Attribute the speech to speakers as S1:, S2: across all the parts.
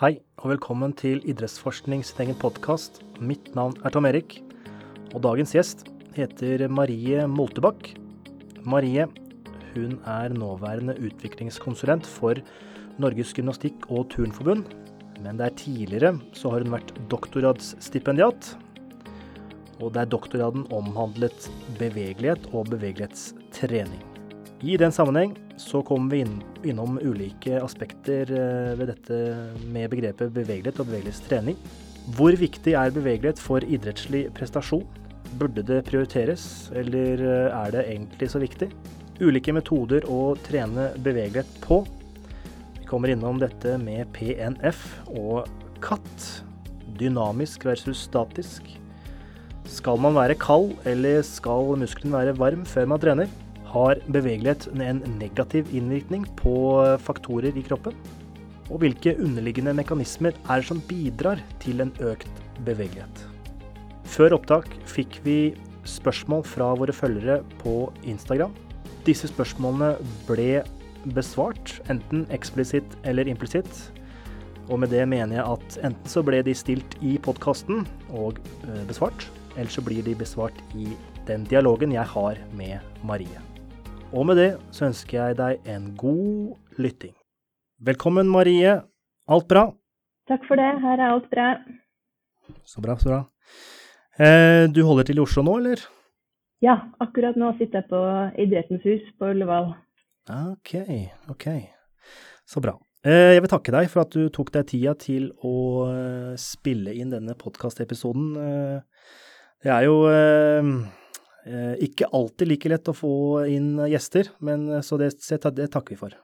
S1: Hei, og velkommen til Idrettsforskning sin egen podkast. Mitt navn er Tom Erik, og dagens gjest heter Marie Moltebakk. Marie hun er nåværende utviklingskonsulent for Norges gymnastikk- og turnforbund. Men der tidligere så har hun vært doktorgradsstipendiat. Og der doktorgraden omhandlet bevegelighet og bevegelighetstrening. I den sammenheng så kommer vi inn, innom ulike aspekter eh, ved dette med begrepet bevegelighet og bevegelighetstrening. Hvor viktig er bevegelighet for idrettslig prestasjon? Burde det prioriteres, eller eh, er det egentlig så viktig? Ulike metoder å trene bevegelighet på. Vi kommer innom dette med PNF og katt. Dynamisk versus statisk. Skal man være kald, eller skal muskelen være varm før man trener? Har bevegelighet en negativ innvirkning på faktorer i kroppen? Og hvilke underliggende mekanismer er det som bidrar til en økt bevegelighet? Før opptak fikk vi spørsmål fra våre følgere på Instagram. Disse spørsmålene ble besvart, enten eksplisitt eller implisitt. Og med det mener jeg at enten så ble de stilt i podkasten og eh, besvart, eller så blir de besvart i den dialogen jeg har med Marie. Og med det så ønsker jeg deg en god lytting. Velkommen, Marie. Alt bra?
S2: Takk for det. Her er alt bra.
S1: Så bra, så bra. Eh, du holder til i Oslo nå, eller?
S2: Ja, akkurat nå sitter jeg på Idrettens hus på Ullevål.
S1: Ok, ok. Så bra. Eh, jeg vil takke deg for at du tok deg tida til å eh, spille inn denne podkastepisoden. Det er jo ikke alltid like lett å få inn gjester, men eh, så det, det takker vi for.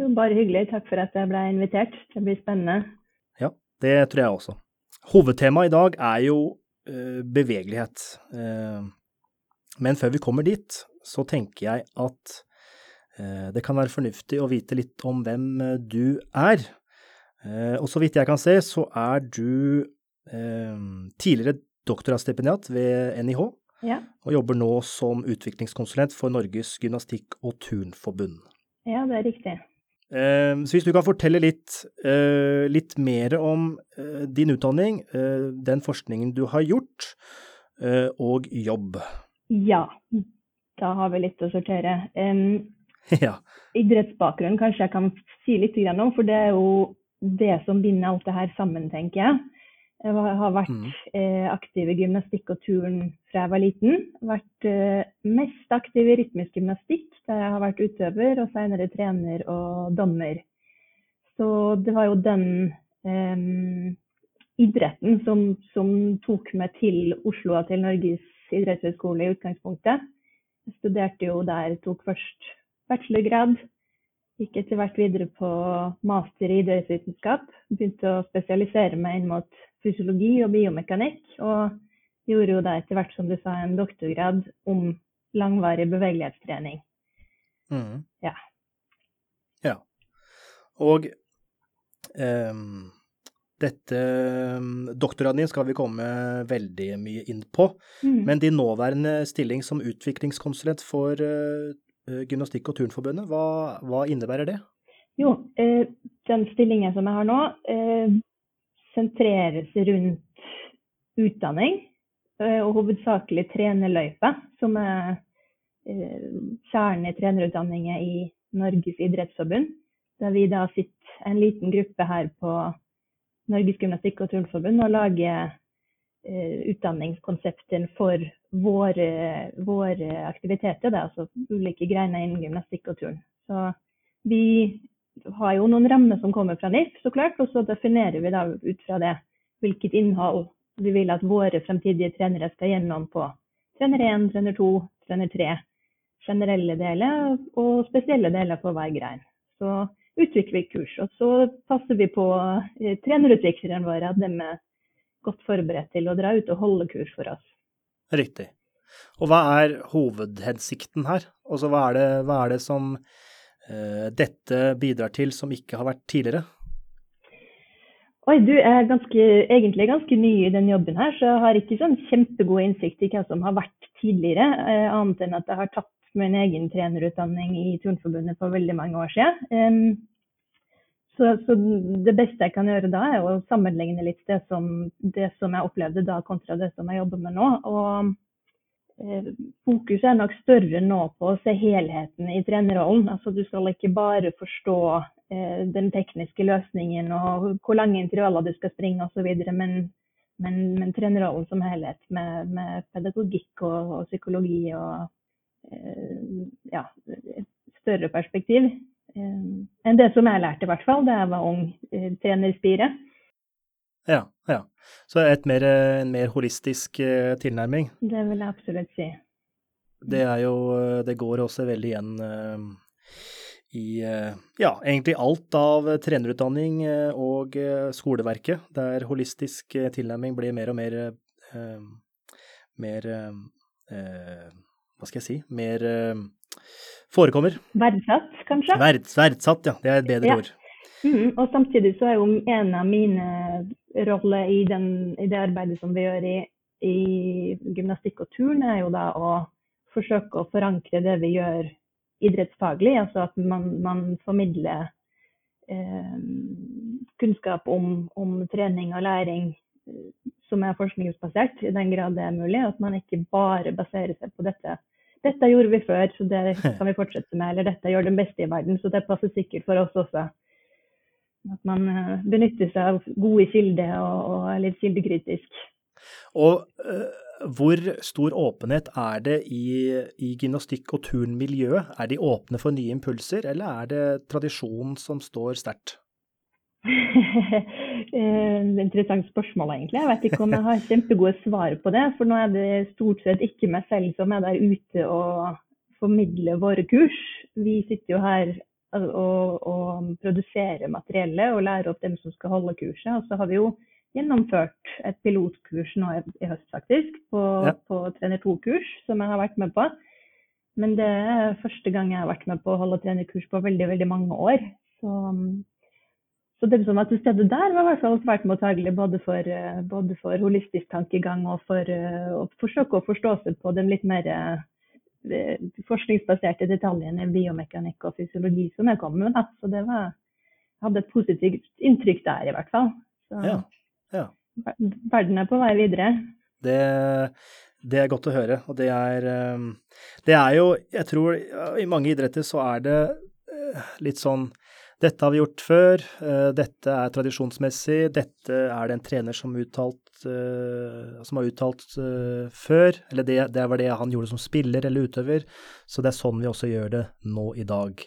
S2: Jo, bare hyggelig. Takk for at jeg ble invitert. Det blir spennende.
S1: Ja, det tror jeg også. Hovedtemaet i dag er jo uh, bevegelighet. Men før vi kommer dit, så tenker jeg at det kan være fornuftig å vite litt om hvem du er. og så vidt jeg kan se, så er du tidligere doktorgradsstipendiat ved NIH.
S2: Ja.
S1: Og jobber nå som utviklingskonsulent for Norges gymnastikk- og turnforbund.
S2: Ja, det er riktig.
S1: Eh, så hvis du kan fortelle litt, eh, litt mer om eh, din utdanning, den forskningen du har gjort, og jobb.
S2: Ja, da har vi litt å sortere.
S1: ja.
S2: Idrettsbakgrunnen kanskje jeg kan si litt om, for det er jo det som binder alt det her sammen, tenker jeg. Jeg har vært mm. eh, aktiv i gymnastikk og turn fra jeg var liten. Vært eh, mest aktiv i rytmisk gymnastikk, der jeg har vært utøver og senere trener og dommer. Så det var jo den eh, idretten som, som, tok meg til Oslo og til Norges idrettshøgskole i utgangspunktet. Jeg studerte jo der, tok først bachelorgrad. Gikk etter hvert videre på master i idrettsvitenskap. Begynte å spesialisere meg inn mot fysiologi og biomekanikk. Og gjorde jo da etter hvert, som du sa, en doktorgrad om langvarig bevegelighetstrening.
S1: Mm.
S2: Ja.
S1: ja. Og um, dette um, Doktorgraden din skal vi komme veldig mye inn på. Mm. Men din nåværende stilling som utviklingskonsulent for uh, Gymnastikk- og turnforbundet, hva, hva, innebærer det?
S2: Jo, eh, den stillingen som jeg har nå, eh, sentreres rundt utdanning, eh, og hovedsakelig trenerløype, som er eh, kjernen i trenerutdanningen i Norges idrettsforbund. Der vi da sitter en liten gruppe her på Norges gymnastikk- og turnforbund og lager utdanningskonsepten utdanningskonsepter for våre, våre aktiviteter, da, altså ulike greiner innen gymnastikk og turn. Så vi har jo noen rammer som kommer fra NIF, så klart, og så definerer vi da ut fra det hvilket innhold vi vil at våre fremtidige trenere skal gjennom på trener 1, trener 2, trener 3. Generelle deler og spesielle deler på hver grein. Så utvikler vi kurs. Og så passer vi på eh, trenerutviklerne våre at de er godt forberedt til å dra ut og holde kurs for oss.
S1: Riktig. Og hva er hovedhensikten her? Altså hva er det, hva er det som dette bidrar til som ikke har vært tidligere?
S2: Oi, du er ganske, egentlig ganske ny i den jobben her, så jeg har ikke sånn kjempegod innsikt i hva som har vært tidligere, eh, annet enn at jeg har tatt min egen trenerutdanning i Turnforbundet for veldig mange år siden. Så, så, det beste jeg kan gjøre da, er å sammenligne litt det som, det som jeg opplevde da, kontra det som jeg jobber med nå. Og eh, Fokuset er nok større nå på å se helheten i trenerrollen. Altså, du skal ikke bare forstå eh, den tekniske løsningen og hvor lange intervaller du skal springe osv., men, men, men trenerrollen som helhet med, med pedagogikk og, og, psykologi og eh, ja, større perspektiv. Eh, enn det som jeg lærte, i hvert fall, da jeg var ung eh, trenerspire.
S1: Ja, ja. Så mer, en mer holistisk eh, tilnærming?
S2: Det vil jeg absolutt si.
S1: Det er jo Det går også veldig igjen i ja, egentlig alt av trenerutdanning og skoleverket, der holistisk tilnærming blir mer og mer mer Hva skal jeg si? Mer forekommer.
S2: Verdsatt, kanskje?
S1: Verds, verdsatt, ja. Det er et bedre ja. ord.
S2: Mm, og samtidig så er jo en av mine roller i, den, i det arbeidet som vi gjør i, i gymnastikk og turn, er jo da å forsøke å forankre det vi gjør idrettsfaglig. Altså at man, man formidler eh, kunnskap om, om, trening og læring eh, som er forskningsbasert, i den grad det er mulig. At man ikke bare baserer seg på dette dette gjorde vi før, så det kan vi fortsette med. Eller dette gjør den beste i verden, så det passer sikkert for oss også. At man eh, benytter seg av gode kilder og, og er litt kildekritisk.
S1: Og uh, hvor stor åpenhet er det i, i gymnastikk- og turnmiljøet? Er de åpne for nye impulser, eller er det tradisjonen som står sterkt?
S2: Eh, interessant spørsmål, egentlig. Jeg vet ikke om jeg har kjempegode svar på det. For nå er det stort sett ikke meg selv som er der ute og formidler våre kurs. Vi sitter jo her og, å produsere materiellet og lære opp dem som skal holde kurset. Og så har vi jo gjennomført et pilotkurs nå i høst, faktisk, på, ja. på trener 2-kurs, som jeg har vært med på. Men det er første gang jeg har vært med på å holde trenerkurs på veldig, veldig mange år. Så så dem som var til stede der, var i hvert fall svært mottagelig både for, både for holistisk tankegang og for eh, å forsøke å forstå seg på den litt mer forskningsbaserte detaljene i biomekanikk og fysiologi som jeg kom med. Da. Så det var, jeg hadde et positivt inntrykk der, i hvert fall. Så
S1: ja, ja.
S2: verden er på vei videre.
S1: Det, det, er godt å høre. Og det er, det er jo Jeg tror i mange idretter så er det litt sånn dette har vi gjort før, eh, dette er tradisjonsmessig, dette er det en trener som, uttalt, eh, som har uttalt eh, før, eller det, det var det han gjorde som spiller eller utøver, så det er sånn vi også gjør det nå i dag.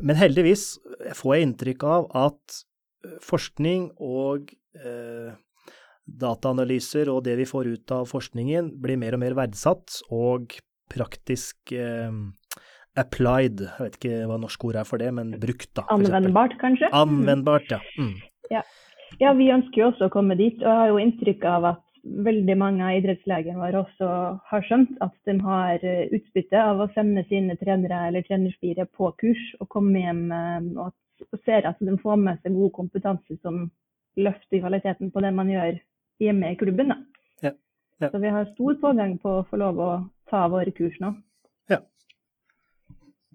S1: Men heldigvis får jeg inntrykk av at forskning og dataanalyser og det vi får ut av forskningen, blir mer og mer verdsatt, og praktisk eh, applied, jeg vet ikke hva norsk ord er for det, men brukt, da.
S2: Anvendbart, kanskje?
S1: Anvendbart, ja. Mm.
S2: ja. ja. vi ønsker jo også å komme dit, og jeg har jo inntrykk av at veldig mange av idrettslegene våre også har skjønt at de har eh, utbytte av å sende sine trenere eller trenerspire på kurs og komme hjem eh, og, ser at de får med seg god kompetanse som løfter kvaliteten på det man gjør hjemme i klubben. Ja. Ja. Så vi har stor pågang på å få lov å ta våre kurs nå.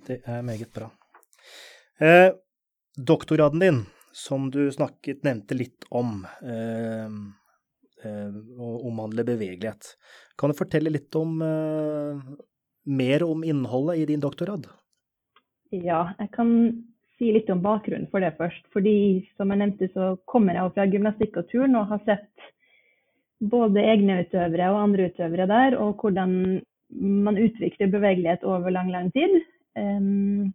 S1: Det er meget bra. Eh, doktorgraden din, som du snakket, nevnte litt om, eh, eh, omhandler bevegelighet. Kan du fortelle litt om eh, mer om innholdet i din doktorgrad?
S2: Ja, jeg kan si litt om bakgrunnen for det først. Fordi som jeg nevnte, så kommer jeg fra gymnastikk og turn og har sett både egne utøvere og andre utøvere der, og hvordan man utvikler bevegelighet over lang, lang tid. Um,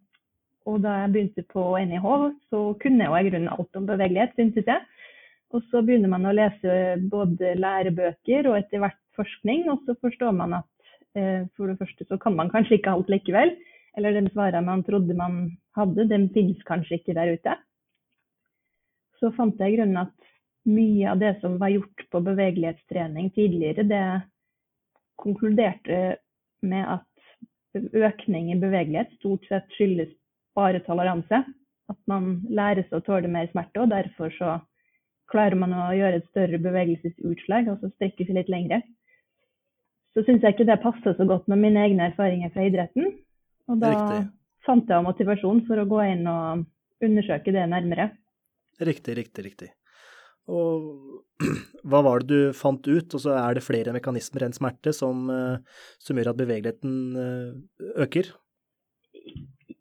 S2: og da jeg begynte på NIH, så kunne jeg i grunnen alt om bevegelighet, syntes jeg. Og så begynner man å lese både lærebøker og etter hvert forskning, og så forstår man at eh, for det første så kan man kanskje ikke alt likevel. Eller de svarene man trodde man hadde, de finnes kanskje ikke der ute. Så fant jeg i grunnen at mye av det som var gjort på bevegelighetstrening tidligere, det konkluderte med at økning i bevegelighet stort sett skyldes bare toleranse. At man lærer seg å tåle mer smerte, og derfor så klarer man å gjøre et større bevegelsesutslag, og så strekke seg litt lengre. Så syns jeg ikke det passer så godt med mine egne erfaringer fra idretten. Og da Riktig. fant jeg motivasjon for å gå inn og undersøke det nærmere.
S1: Riktig, riktig, riktig. Og hva var det du fant ut? Og så er det flere mekanismer enn smerte som, eh, som gjør at bevegeligheten eh, øker?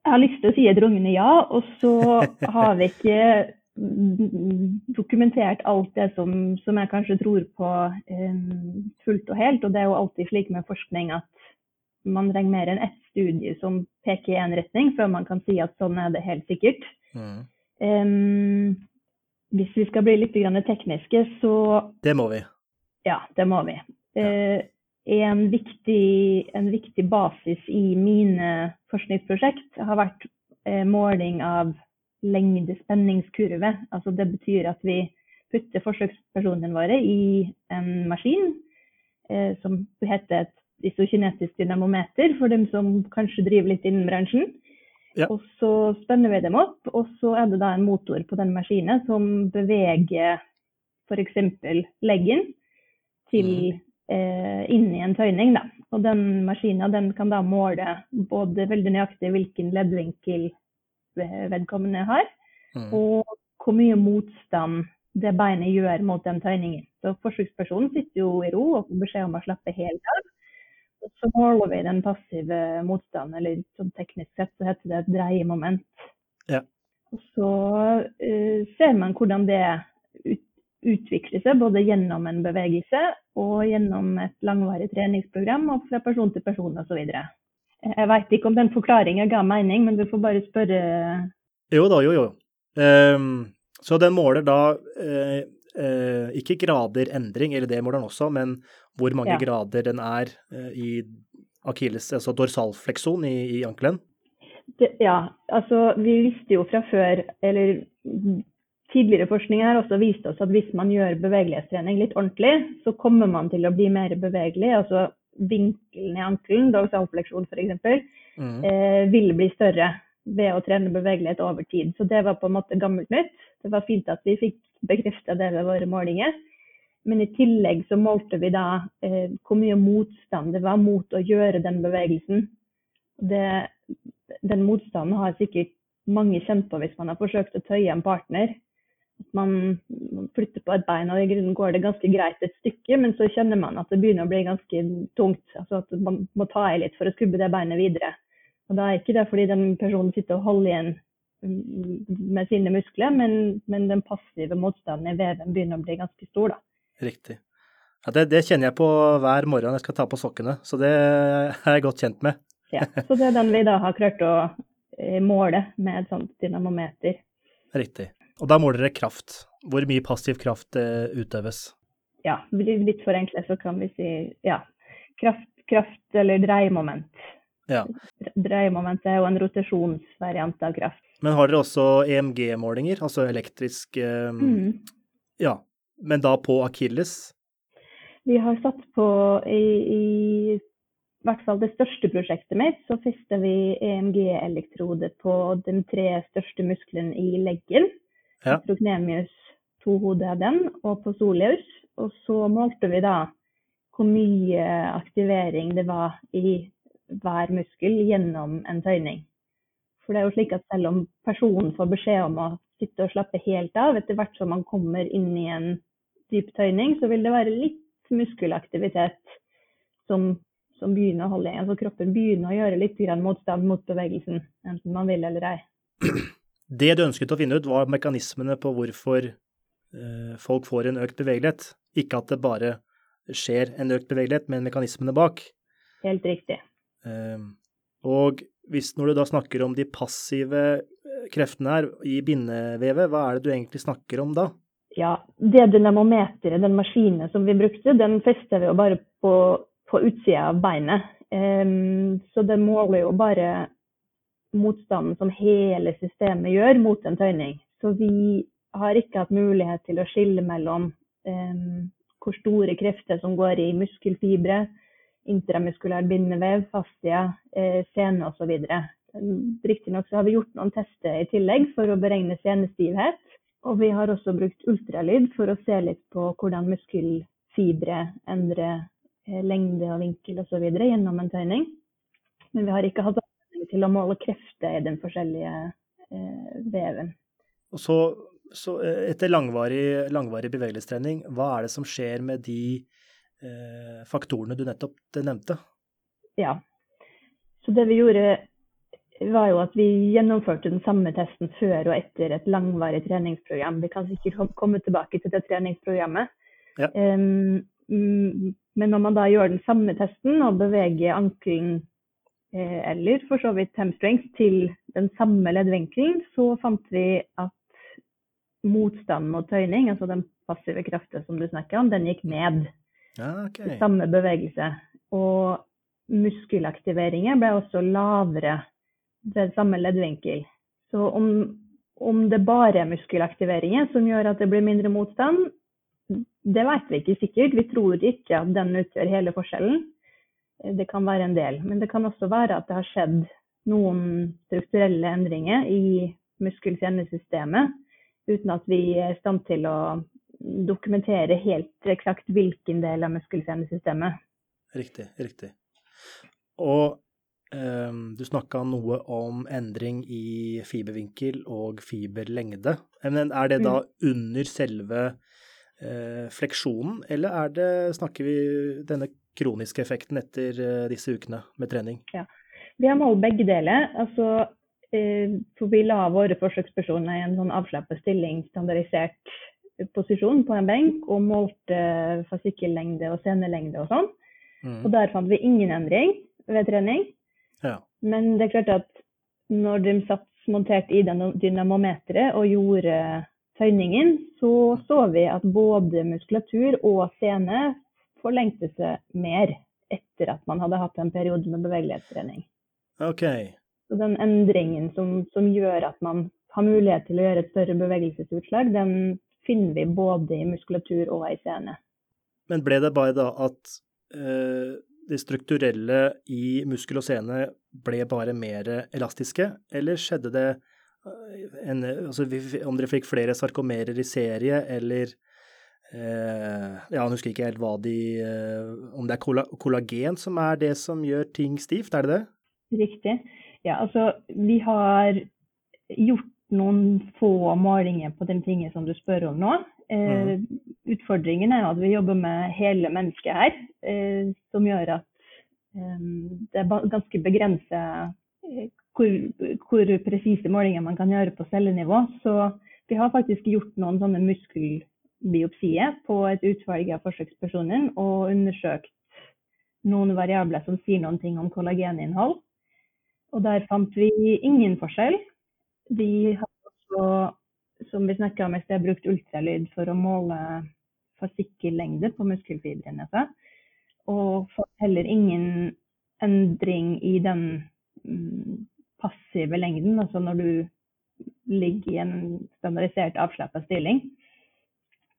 S2: Jeg har lyst til å si et rungende ja, og så har vi ikke dokumentert alt det som, som jeg kanskje tror på um, fullt og helt. Og det er jo alltid slik med forskning at man trenger mer enn ett studie som peker i én retning, før man kan si at sånn er det helt sikkert. Mm. Um, hvis vi skal bli litt tekniske, så
S1: Det må vi.
S2: Ja, det må vi. Ja. Uh, en, viktig, en viktig basis i mine forskningsprosjekt har vært uh, måling av lengde spenningskurve. Altså det betyr at vi putter forsøkspersonene våre i en maskin uh, som heter et isokinetisk dynamometer, for dem som kanskje driver litt innen bransjen. Ja. Og så spenner vi dem opp, og så er det da en motor på den maskinen som beveger f.eks. leggen til mm. eh, inn i en tøyning. Da. Og den maskinen den kan da måle både veldig nøyaktig hvilken leddvinkel vedkommende har, mm. og hvor mye motstand det beinet gjør mot den tøyningen. Så forsøkspersonen sitter jo i ro og får beskjed om å slappe helt av. Så måler vi den passive motstanden, eller sånn teknisk sett så heter det et dreiemoment. Ja. Og så uh, ser man hvordan det ut, utvikler seg, både gjennom en bevegelse og gjennom et langvarig treningsprogram, og fra person til person osv. Jeg veit ikke om den forklaringen ga mening, men du får bare spørre.
S1: Jo da, jo jo. Um, så den måler da uh, uh, ikke grader endring, eller det måler den også, men hvor mange ja. grader den er eh, i akilles, altså dorsalfleksjon i, i ankelen?
S2: Det, ja, altså vi visste jo fra før, eller tidligere forskning her også viste oss at hvis man gjør bevegelighetstrening litt ordentlig, så kommer man til å bli mer bevegelig. altså Vinkelen i ankelen, dorsalfleksjon f.eks., mm. eh, vil bli større ved å trene bevegelighet over tid. Så det var på en måte gammelt nytt. Det var fint at vi fikk bekrefta det ved våre målinger. Men i tillegg så målte vi da eh, hvor mye motstand det var mot å gjøre den bevegelsen. Det, den motstanden har sikkert mange kjent på hvis man har forsøkt å tøye en partner. At man, man flytter på et bein, og i grunnen går det ganske greit et stykke, men så kjenner man at det begynner å bli ganske tungt. Altså at man må ta i litt for å skubbe det beinet videre. Og da er ikke det fordi den personen sitter og holder igjen med sine muskler, men, men den passive motstanden i veven begynner å bli ganske stor. da.
S1: Riktig. Ja, det, det, kjenner jeg på hver morgen jeg skal ta på sokkene, så det er jeg godt kjent med.
S2: ja, Så det er den vi da har klart å eh, måle med et sånt dynamometer.
S1: Riktig. Og da måler dere kraft. Hvor mye passiv kraft eh, utøves?
S2: Ja, litt forenklet så kan vi si ja, kraft, kraft eller dreiemoment. Ja. Dreiemoment er jo en rotasjonsvariant av kraft.
S1: Men har dere også EMG-målinger, altså elektrisk eh, mm. Ja, men da på akilles?
S2: Vi har satt på i, i, hvert fall det største prosjektet mitt, så fester vi EMG-elektrode på de tre største musklene i leggen. Ja. Prognemius, to hoder av den, og på soleus. Og så målte vi da hvor mye aktivering det var i hver muskel gjennom en tøyning. For det er jo slik at selv om personen får beskjed om å sitte og slappe helt av, etter hvert som man kommer inn i en dyp tøyning, så vil det være litt muskelaktivitet som, som begynner å holde igjen. Så kroppen begynner å gjøre litt motstand mot bevegelsen, enten man vil eller ei.
S1: Det du ønsket å finne ut, var mekanismene på hvorfor eh, folk får en økt bevegelighet. Ikke at det bare skjer en økt bevegelighet, men mekanismene bak.
S2: Helt riktig.
S1: Eh, og hvis, når du da snakker om de passive eh, kreftene her i bindevevet, hva er det du egentlig snakker om da?
S2: ja, det dynamometeret, den maskinen som vi brukte, den fester vi jo bare på, på utsida av beinet. Um, så det måler jo bare motstanden som hele systemet gjør mot en tøyning. Så vi har ikke hatt mulighet til å skille mellom um, hvor store krefter som går i muskelfibre, intramuskulær bindevev, fascia, eh, sene osv. Riktignok har vi gjort noen tester i tillegg for å beregne senestivhet. Og vi har også brukt ultralyd for å se litt på hvordan muskelfibre endrer eh, lengde og vinkel osv. gjennom en tøyning. Men vi har ikke hatt anledning til å måle krefter i den forskjellige eh, veven.
S1: Og så så eh, etter langvarig, langvarig, bevegelighetstrening, hva er det som skjer med de faktorene du nettopp nevnte?
S2: Ja, så det vi gjorde var jo at vi gjennomførte den samme testen før og etter et langvarig treningsprogram. Vi kan sikkert komme tilbake til det treningsprogrammet. Ja. Um, men når man da gjør den samme testen og beveger ankelen eh, eller for så vidt hamstrings til den samme leddvinkelen, så fant vi at motstand mot tøyning, altså den passive kraften som du snakker om, den gikk ned.
S1: Okay.
S2: Samme bevegelse. Og muskelaktiveringen ble også lavere ved samme leddvinkel. Så om, om det bare er muskelaktiveringen som gjør at det blir mindre motstand, det vet vi ikke sikkert. Vi tror ikke at den utgjør hele forskjellen. Det kan være en del. Men det kan også være at det har skjedd noen strukturelle endringer i muskel-senesystemet uten at vi er i stand til å dokumentere helt eksakt hvilken del av muskel-senesystemet.
S1: Riktig, riktig. Og um, du snakka noe om endring i fibervinkel og fiberlengde. Men er det da mm. under selve uh, fleksjonen, eller er det, snakker vi denne kroniske effekten etter uh, disse ukene med trening?
S2: Ja. Vi har målt begge deler. Altså Eh, for vi la våre forsøkspersoner i en sånn avslappet stilling, standardisert posisjon på en benk, og målte fascikkellengde og senelengde og sånn. Mm. Og der fant vi ingen endring ved trening.
S1: Ja.
S2: Men det er klart at når de satt montert i dynamometeret og gjorde tøyningen, så så vi at både muskulatur og sene forlengte seg mer etter at man hadde hatt en periode med bevegelighetstrening.
S1: Okay.
S2: Så den endringen som, som, gjør at man har mulighet til å gjøre et større bevegelsesutslag, den finner vi både i muskulatur og i sene.
S1: Men ble det bare da at eh, det strukturelle i muskel og sene ble bare mer elastiske, eller skjedde det eh, en, altså, om dere fikk flere sarkomerer i serie, eller eh, ja, jeg husker ikke helt hva de eh, Om det er kollagen som er det som gjør ting stivt, er det det?
S2: Riktig. Ja, altså vi har gjort noen få målinger på de tingene som du spør om nå. Eh, mm. Utfordringen er at vi jobber med hele mennesket her, eh, som gjør at eh, det er ganske begrenset eh, hvor, hvor presise målinger man kan gjøre på cellenivå. Så vi har faktisk gjort noen sånne muskelbiopsier på et utvalg av forsøkspersoner og undersøkt noen variabler som sier noen ting om kollageninnhold. Og der fant vi ingen forskjell. Vi har også, som vi snakka om i sted, brukt ultralyd for å måle fascikkellengde på muskelfibrene. Og fått heller ingen endring i den mm, passive lengden, altså når du ligger i en standardisert avslappa stilling.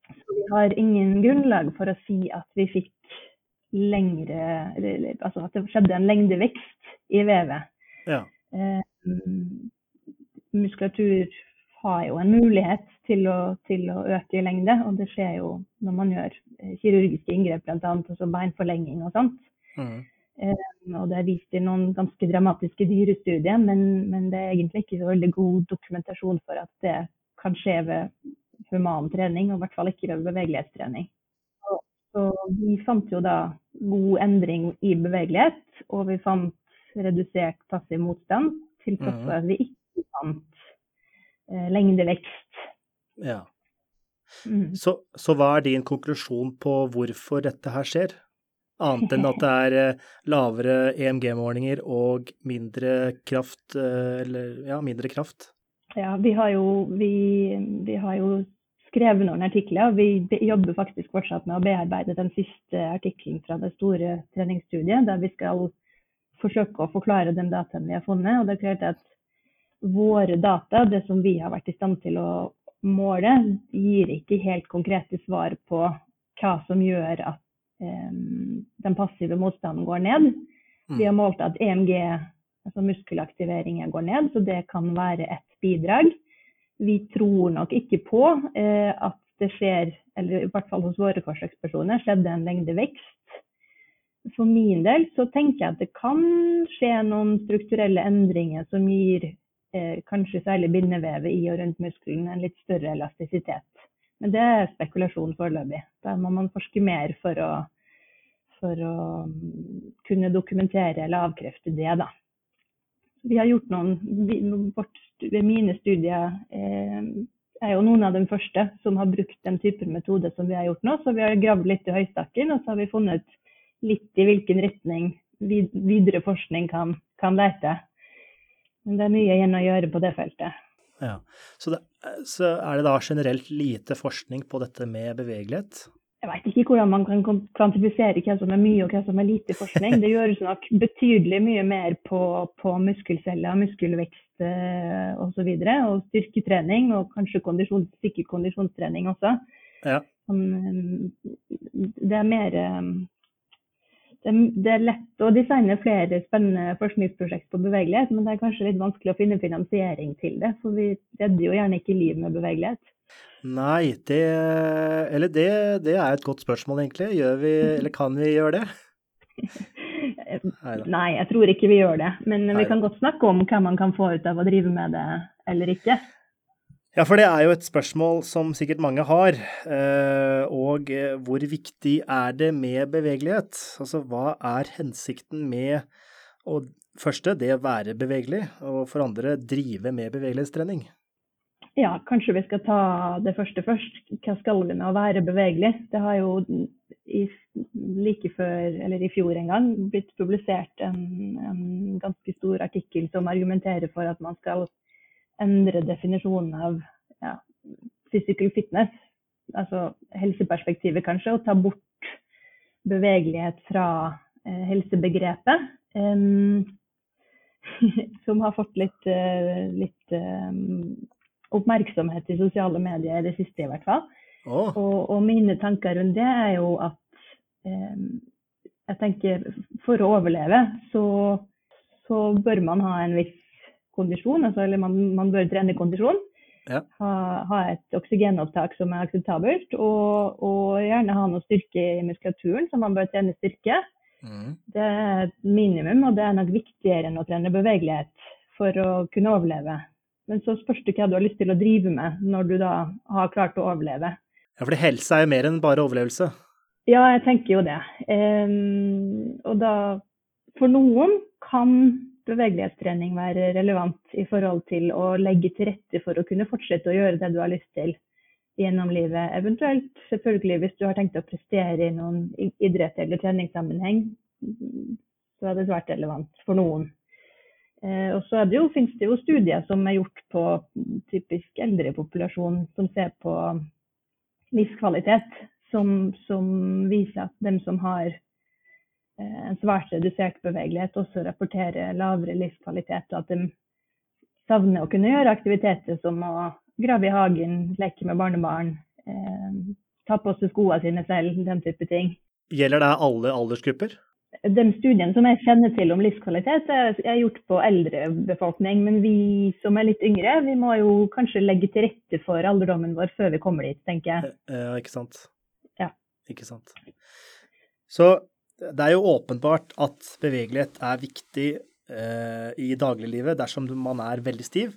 S2: Så vi har ingen grunnlag for å si at vi fikk lengre Altså at det skjedde en lengdevekst i vevet.
S1: Ja.
S2: Eh, muskulatur har jo en mulighet til å, til å, øke i lengde, og det skjer jo når man gjør eh, kirurgiske inngrep, bl.a. altså beinforlenging og sånt.
S1: Mm.
S2: Um, og det er vist i noen ganske dramatiske dyrestudier, men, men, det er egentlig ikke så veldig god dokumentasjon for at det kan skje ved human trening, og i hvert fall ikke ved bevegelighetstrening. Så, så vi fant jo da god endring i bevegelighet, og vi fant redusert passiv motstand, til tross for at vi ikke fant eh, lengdevekst.
S1: Ja. Mm. Så, så, hva er din konklusjon på hvorfor dette her skjer? Annet enn at det er eh, lavere EMG-målinger og mindre kraft, eh, eller ja, mindre kraft?
S2: Ja, vi har jo, vi, vi har jo skrevet noen artikler. og Vi jobber faktisk fortsatt med å bearbeide den siste artikkelen fra det store treningsstudiet, der vi skal forsøke å forklare den dataen vi har funnet. Og det er klart at våre data, det som vi har vært i stand til å måle, gir ikke helt konkrete svar på hva som gjør at um, den passive motstanden går ned. Vi har målt at EMG, altså muskelaktiveringen, går ned, så det kan være et bidrag. Vi tror nok ikke på uh, at det skjer, eller i hvert fall hos våre forsøkspersoner, skjedde en lengdevekst for min del så tenker jeg at det kan skje noen strukturelle endringer som gir kanskje særlig bindevevet i og rundt muskelen, en litt større elastisitet. Men det er spekulasjon foreløpig. Da må man forske mer for å, for å mm, kunne dokumentere eller avkrefte det, da. Vi har gjort noen, vårt, Mine studier eh, er jo noen av de første som har brukt den typen metode som vi har gjort nå. Så vi har gravd litt i høystakken, og så har vi funnet litt i hvilken retning videre forskning kan, kan lete. Men det er mye igjen å gjøre på det feltet.
S1: Ja, så, det, så er det da generelt lite forskning på dette med bevegelighet?
S2: Jeg vet ikke hvordan man kan kvantifisere hva som er mye og hva som er lite forskning. Det gjøres nok betydelig mye mer på, på muskelceller, muskelvekst eh, osv. Og, så og styrketrening, og kanskje kondisjon, sikker kondisjonstrening også.
S1: Ja.
S2: Det er mer det er lett å designe flere spennende forskningsprosjekt på bevegelighet, men det er kanskje litt vanskelig å finne finansiering til det. For vi redder jo gjerne ikke liv med bevegelighet.
S1: Nei, det Eller det, det er et godt spørsmål, egentlig. Gjør vi, eller kan vi gjøre det?
S2: Nei, jeg tror ikke vi gjør det. Men vi kan godt snakke om hva man kan få ut av å drive med det eller ikke.
S1: Ja, for det er jo et spørsmål som sikkert mange har. Eh, og eh, hvor viktig er det med bevegelighet? Altså hva er hensikten med å første det å være bevegelig, og for andre drive med bevegelighetstrening?
S2: Ja, kanskje vi skal ta det første først. Hva skal vi med å være bevegelig? Det har jo i, like før, eller i fjor en gang, blitt publisert en, en ganske stor artikkel som argumenterer for at man skal endre definisjonen av ja, physical fitness, altså helseperspektivet kanskje, og ta bort bevegelighet fra eh, helsebegrepet. Um, som har fått litt, uh, litt um, oppmerksomhet i sosiale medier i det siste, i hvert fall.
S1: Oh.
S2: Og, og, mine tanker rundt det er jo at um, jeg tenker for å overleve så, så bør man ha en viss kondisjon, altså, eller man, man bør trene kondisjon.
S1: Ja.
S2: Ha, ha, et oksygenopptak som er akseptabelt, og, og, gjerne ha noe styrke i muskulaturen, så man bør trene styrke. Mm. Det er et minimum, og det er nok viktigere enn å trene bevegelighet for å kunne overleve. Men så spørs det hva du har lyst til å drive med når du da har klart å overleve.
S1: Ja, for helse er jo mer enn bare overlevelse?
S2: Ja, jeg tenker jo det. Um, og da For noen kan bevegelighetstrening være relevant i forhold til å legge til rette for å kunne fortsette å gjøre det du har lyst til gjennom livet. Eventuelt selvfølgelig hvis du har tenkt å prestere i noen idrett eller treningssammenheng, så er det svært relevant for noen. Eh, og så finnes det jo studier som er gjort på typisk eldrepopulasjon som ser på livskvalitet, som, som viser at dem som har en svært redusert bevegelighet også rapporterer lavere livskvalitet, og at de savner å kunne gjøre aktiviteter som å grave i hagen, leke med barnebarn, eh, ta på seg skoene sine selv, den type ting.
S1: Gjelder det alle aldersgrupper?
S2: Den studien som jeg kjenner til om livskvalitet, er gjort på eldre befolkning. Men vi som er litt yngre, vi må jo kanskje legge til rette for alderdommen vår før vi kommer dit, tenker jeg.
S1: Eh, ja, ikke sant.
S2: Ja.
S1: Ikke sant. Så det er jo åpenbart at bevegelighet er viktig eh, i dagliglivet dersom man er veldig stiv.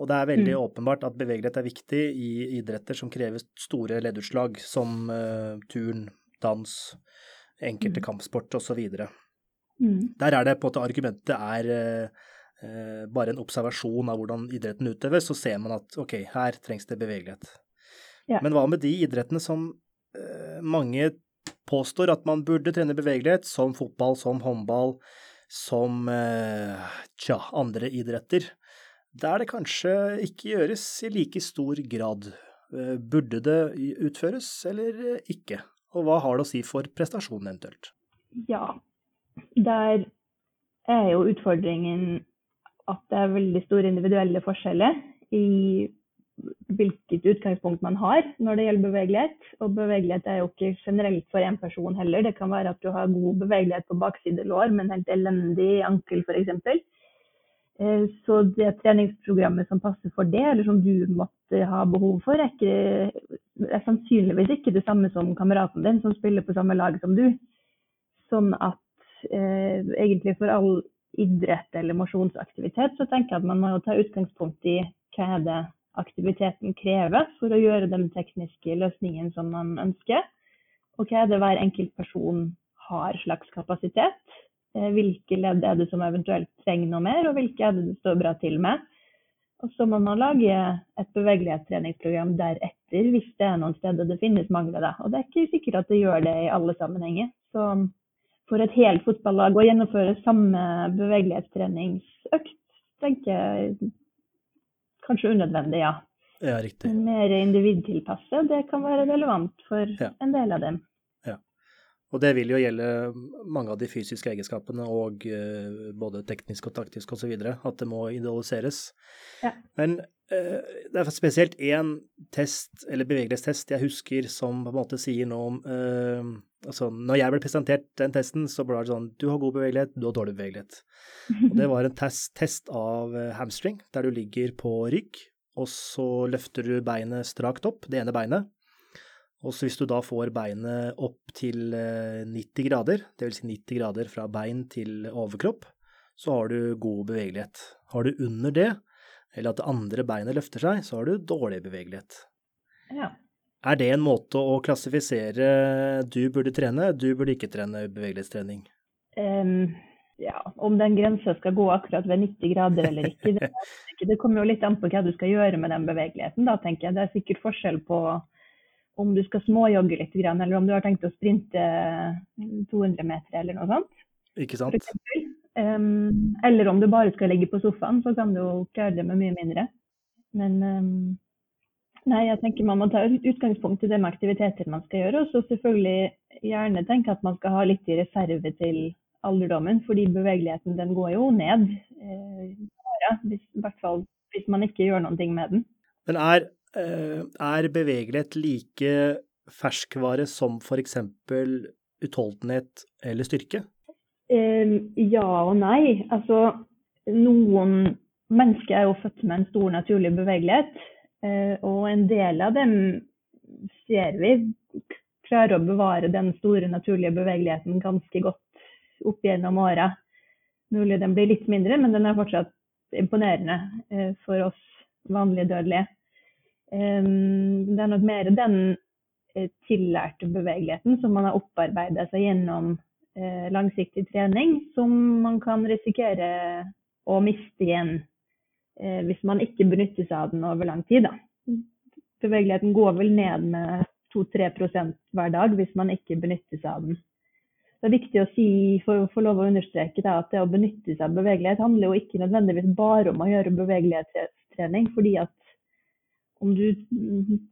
S1: Og det er veldig mm. åpenbart at bevegelighet er viktig i idretter som krever store leddutslag, som eh, turn, dans, enkelte mm. kampsport osv. Mm. Der er det på en måte argumentet er eh, bare en observasjon av hvordan idretten utøves, så ser man at ok, her trengs det bevegelighet. Ja. Men hva med de idrettene som eh, mange påstår at man burde trene bevegelighet, som fotball, som håndball, som eh, tja, andre idretter, der det kanskje ikke gjøres i like stor grad. Eh, burde det utføres eller ikke? Og hva har det å si for prestasjonen eventuelt?
S2: Ja, der er jo utfordringen at det er veldig store individuelle forskjeller i hvilket utgangspunkt man har når det gjelder bevegelighet. Og bevegelighet er jo ikke generelt for én person heller. Det kan være at du har god bevegelighet på bakside lår, men helt elendig ankel f.eks. Eh, så det treningsprogrammet som passer for det, eller som du måtte ha behov for, er, ikke, er sannsynligvis ikke det samme som kameraten din som spiller på samme lag som du. Sånn at eh, egentlig for all idrett eller mosjonsaktivitet, så tenker jeg at man må ta utgangspunkt i hva er det aktiviteten krever for å gjøre den tekniske løsningen som man ønsker. Og hva er det hver enkelt person har slags kapasitet. Eh, hvilke ledd er det som eventuelt trenger noe mer, og hvilke er det det står bra til med. Og så må man lage et bevegelighetstreningsprogram deretter hvis det er noen steder det finnes mangler. Da. Og det er ikke sikkert at det gjør det i alle sammenhenger. Så for et helt fotballag å gjennomføre samme bevegelighetstreningsøkt, tenker jeg kanskje unødvendig, ja.
S1: Ja, riktig.
S2: Mer individtilpasset, det kan være relevant for
S1: Ja.
S2: en del av dem. Ja.
S1: Og det vil jo gjelde mange av de fysiske egenskapene og eh, både teknisk og taktisk osv. At det må idealiseres.
S2: Ja.
S1: Men det er spesielt én test, eller bevegelighetstest, jeg husker som på en måte sier noe om uh, Altså, når jeg ble presentert den testen, så ble det sånn Du har god bevegelighet, du har dårlig bevegelighet. Og det var en test, test av eh, hamstring, der du ligger på rygg, og så løfter du beinet strakt opp, det ene beinet. Og så hvis du da får beinet opp til eh, 90 grader, dvs. Si 90 grader fra bein til overkropp, så har du god bevegelighet. Har du under det, eller at det andre beinet løfter seg, så har du dårlig bevegelighet.
S2: Ja.
S1: Er det en måte å klassifisere du burde trene, du burde ikke trene bevegelighetstrening?
S2: Um, ja, om den grensa skal gå akkurat ved 90 grader eller ikke, det, det kommer jo litt an på hva du skal gjøre med den bevegeligheten. Da, tenker jeg. Det er sikkert forskjell på om du skal småjogge litt, eller om du har tenkt å sprinte 200 meter eller noe sånt.
S1: Ikke sant?
S2: Em, eller om du bare skal ligge på sofaen, så kan du jo klare det med mye mindre. Men um, nei, jeg tenker man må ta utgangspunkt i det med aktiviteter man skal gjøre, og så selvfølgelig gjerne tenke at man skal ha litt i reserve til alderdommen, fordi bevegeligheten den går jo ned. Eh, hvis, I hvert fall hvis man ikke gjør noen ting med den.
S1: Men er, eh, er bevegelighet like ferskvare som f.eks. utholdenhet eller styrke?
S2: Eh, ja og nei. Altså, noen mennesker er jo født med en stor naturlig bevegelighet. eh, og en del av dem ser vi klarer å bevare den store naturlige bevegeligheten ganske godt opp gjennom åra. Mulig den blir litt mindre, men den er fortsatt imponerende eh, for oss vanlige dødelige. Eh, det er nok mer den eh, tillærte bevegeligheten som man har opparbeida seg gjennom langsiktig trening, som man kan risikere å miste igjen eh, hvis man ikke benytter seg av den over lang tid. Da. Bevegeligheten går vel ned med 2-3% hver dag hvis man ikke benytter seg av den. Det er viktig å si, for å få lov å understreke det, at det å benytte seg av bevegelighet handler jo ikke nødvendigvis bare om å gjøre bevegelighetstrening. fordi at om du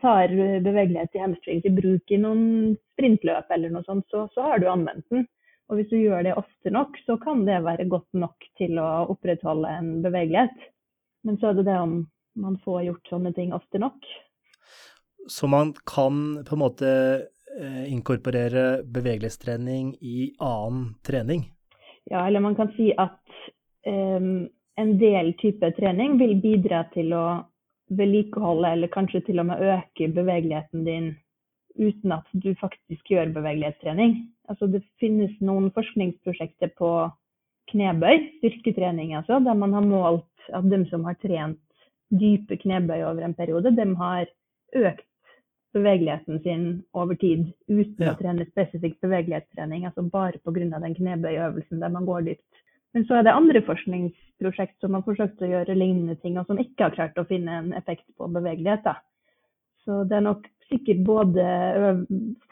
S2: tar bevegelighet i hamstrings i bruk i noen sprintløp eller noe sånt, så, så har du anvendt den. Og hvis du gjør det ofte nok, så kan det være godt nok til å opprettholde en bevegelighet. Men så er det det om man får gjort sånne ting ofte nok.
S1: Så man kan på en måte eh, inkorporere bevegelighetstrening i annen trening?
S2: Ja, eller man kan si at um, en del type trening vil bidra til å vedlikeholde eller kanskje til og med øke bevegeligheten din uten at du faktisk gjør bevegelighetstrening. Altså det finnes noen forskningsprosjekter på knebøy, styrketrening altså, der man har målt at de som har trent dype knebøy over en periode, de har økt bevegeligheten sin over tid uten
S1: Ja.
S2: å trene spesifikk bevegelighetstrening, altså bare pga. den knebøyøvelsen der man går dypt. Men så er det andre forskningsprosjekt som har forsøkt å gjøre lignende ting, og som ikke har klart å finne en effekt på bevegelighet. Da. Så det er nok sikkert både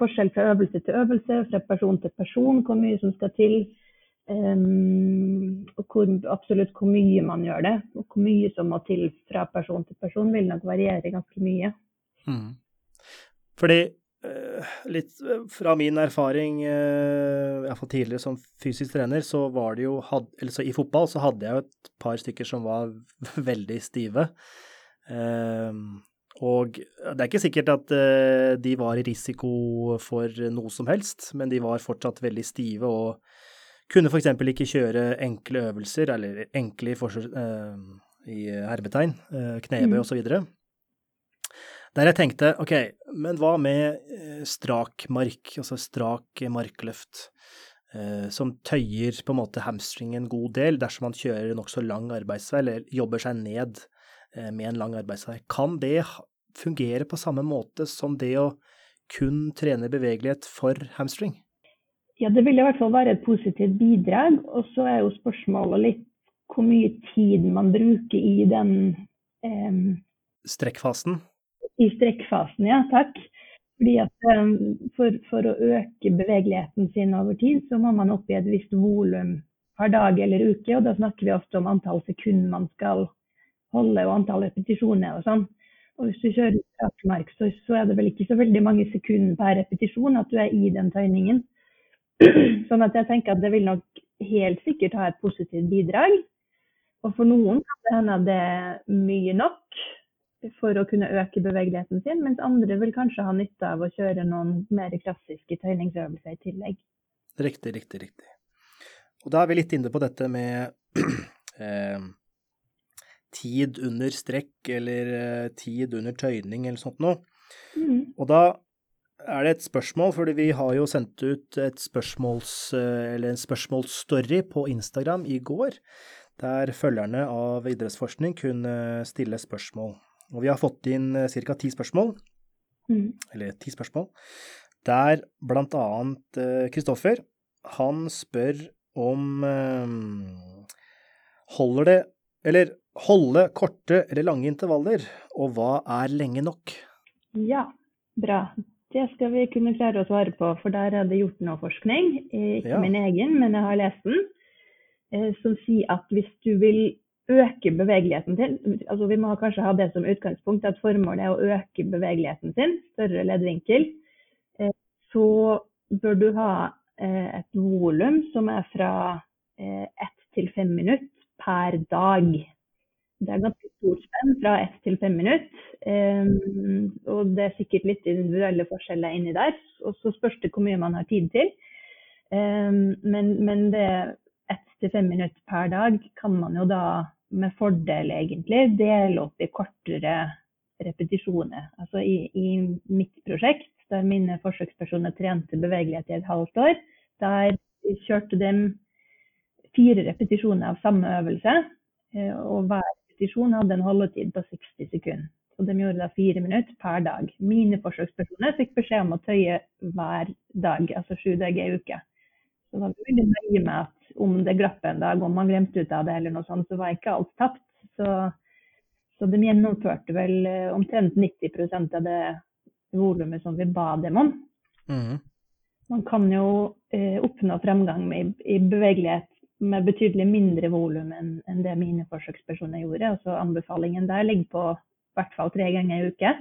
S2: forskjell fra øvelse til øvelse, fra person til person, hvor mye som skal til. Um, og hvor, absolutt hvor mye man gjør det. Og hvor mye som må til fra person til person, vil nok variere ganske mye.
S1: Mm. Fordi eh, litt eh, fra min erfaring, uh, iallfall tidligere som fysisk trener, så var det jo så I fotball så hadde jeg jo et par stykker som var veldig stive. Ehm, og det er ikke sikkert at eh, de var i risiko for noe som helst, men de var fortsatt veldig stive og kunne f.eks. ikke kjøre enkle øvelser, eller enkle i, forsøk, eh, i hermetegn, uh, knebøy
S2: Mm.
S1: osv. Der jeg tenkte ok, men hva med eh, strak mark, altså strak markløft? eh, som tøyer på en måte hamstring en god del dersom man kjører nokså lang arbeidsvei, eller jobber seg ned eh, med en lang arbeidsvei. Kan det fungere på samme måte som det å kun trene bevegelighet for hamstring?
S2: Ja, det vil i hvert fall være et positivt bidrag. Og så er jo spørsmålet litt hvor mye tid man bruker i den eh,
S1: Strekkfasen?
S2: I strekkfasen, ja. Takk. Fordi at eh, for, for, å øke bevegeligheten sin over tid, så må man opp i et visst volum per dag eller uke. Og da snakker vi ofte om antall sekunder man skal holde og antall repetisjoner og sånn. Og hvis du kjører strakmark, så, så er det vel ikke så veldig mange sekunder per repetisjon at du er i den tøyningen. Sånn at jeg tenker at det vil nok helt sikkert ha et positivt bidrag. Og for noen kan det hende det er mye nok for å kunne øke bevegeligheten sin, mens andre vil kanskje ha nytte av å kjøre noen mer klassiske tøyningsøvelser i tillegg.
S1: Riktig, riktig, riktig. Og da er vi litt inne på dette med eh, tid under strekk eller eh, tid under tøyning eller sånt noe. Mm. Og da er det et spørsmål, fordi vi har jo sendt ut et spørsmåls, eh, eller en spørsmålsstory på Instagram i går, der følgerne av idrettsforskning kunne stille spørsmål. Og vi har fått inn eh, ca. ti spørsmål, mm. eller ti spørsmål, der annet Kristoffer, han spør om Holder det Eller holde korte eller lange intervaller, og hva er lenge nok?
S2: Ja, bra. Det skal vi kunne klare å svare på, for der er det gjort noe forskning, eh, ikke ja. min egen, men jeg har lest den, eh, som sier at hvis du vil øke bevegeligheten til, altså Vi må kanskje ha det som utgangspunkt at formålet er å øke bevegeligheten sin, større leddvinkel. Eh, så bør du ha et volum som er fra ett til fem minutter per dag. Det er ganske stort spenn, fra ett til fem minutter. Um, og det er sikkert litt individuelle forskjeller inni der. Og så spørs det hvor mye man har tid til. Um, men, men det ett til fem minutter per dag kan man jo da med fordel egentlig dele opp i kortere repetisjoner. Altså i, i mitt prosjekt, der mine forsøkspersoner trente bevegelighet i et halvt år, der kjørte de fire repetisjoner av samme øvelse. Eh, og hver repetisjon hadde en holdetid på 60 sekunder. Og de gjorde da fire minutter per dag. Mine forsøkspersoner fikk beskjed om å tøye hver dag, altså sju dager i uke. Så var vi veldig nøye med at om det glapp en dag, om man glemte ut av det eller noe sånt, så var ikke alt tapt. Så, så de gjennomførte vel eh, omtrent 90% av det volumet som vi ba dem om. Mm. Man kan jo eh, oppnå fremgang med, i bevegelighet med betydelig mindre volum enn en det mine forsøkspersoner gjorde. Altså anbefalingen der ligger på i hvert fall tre ganger i uke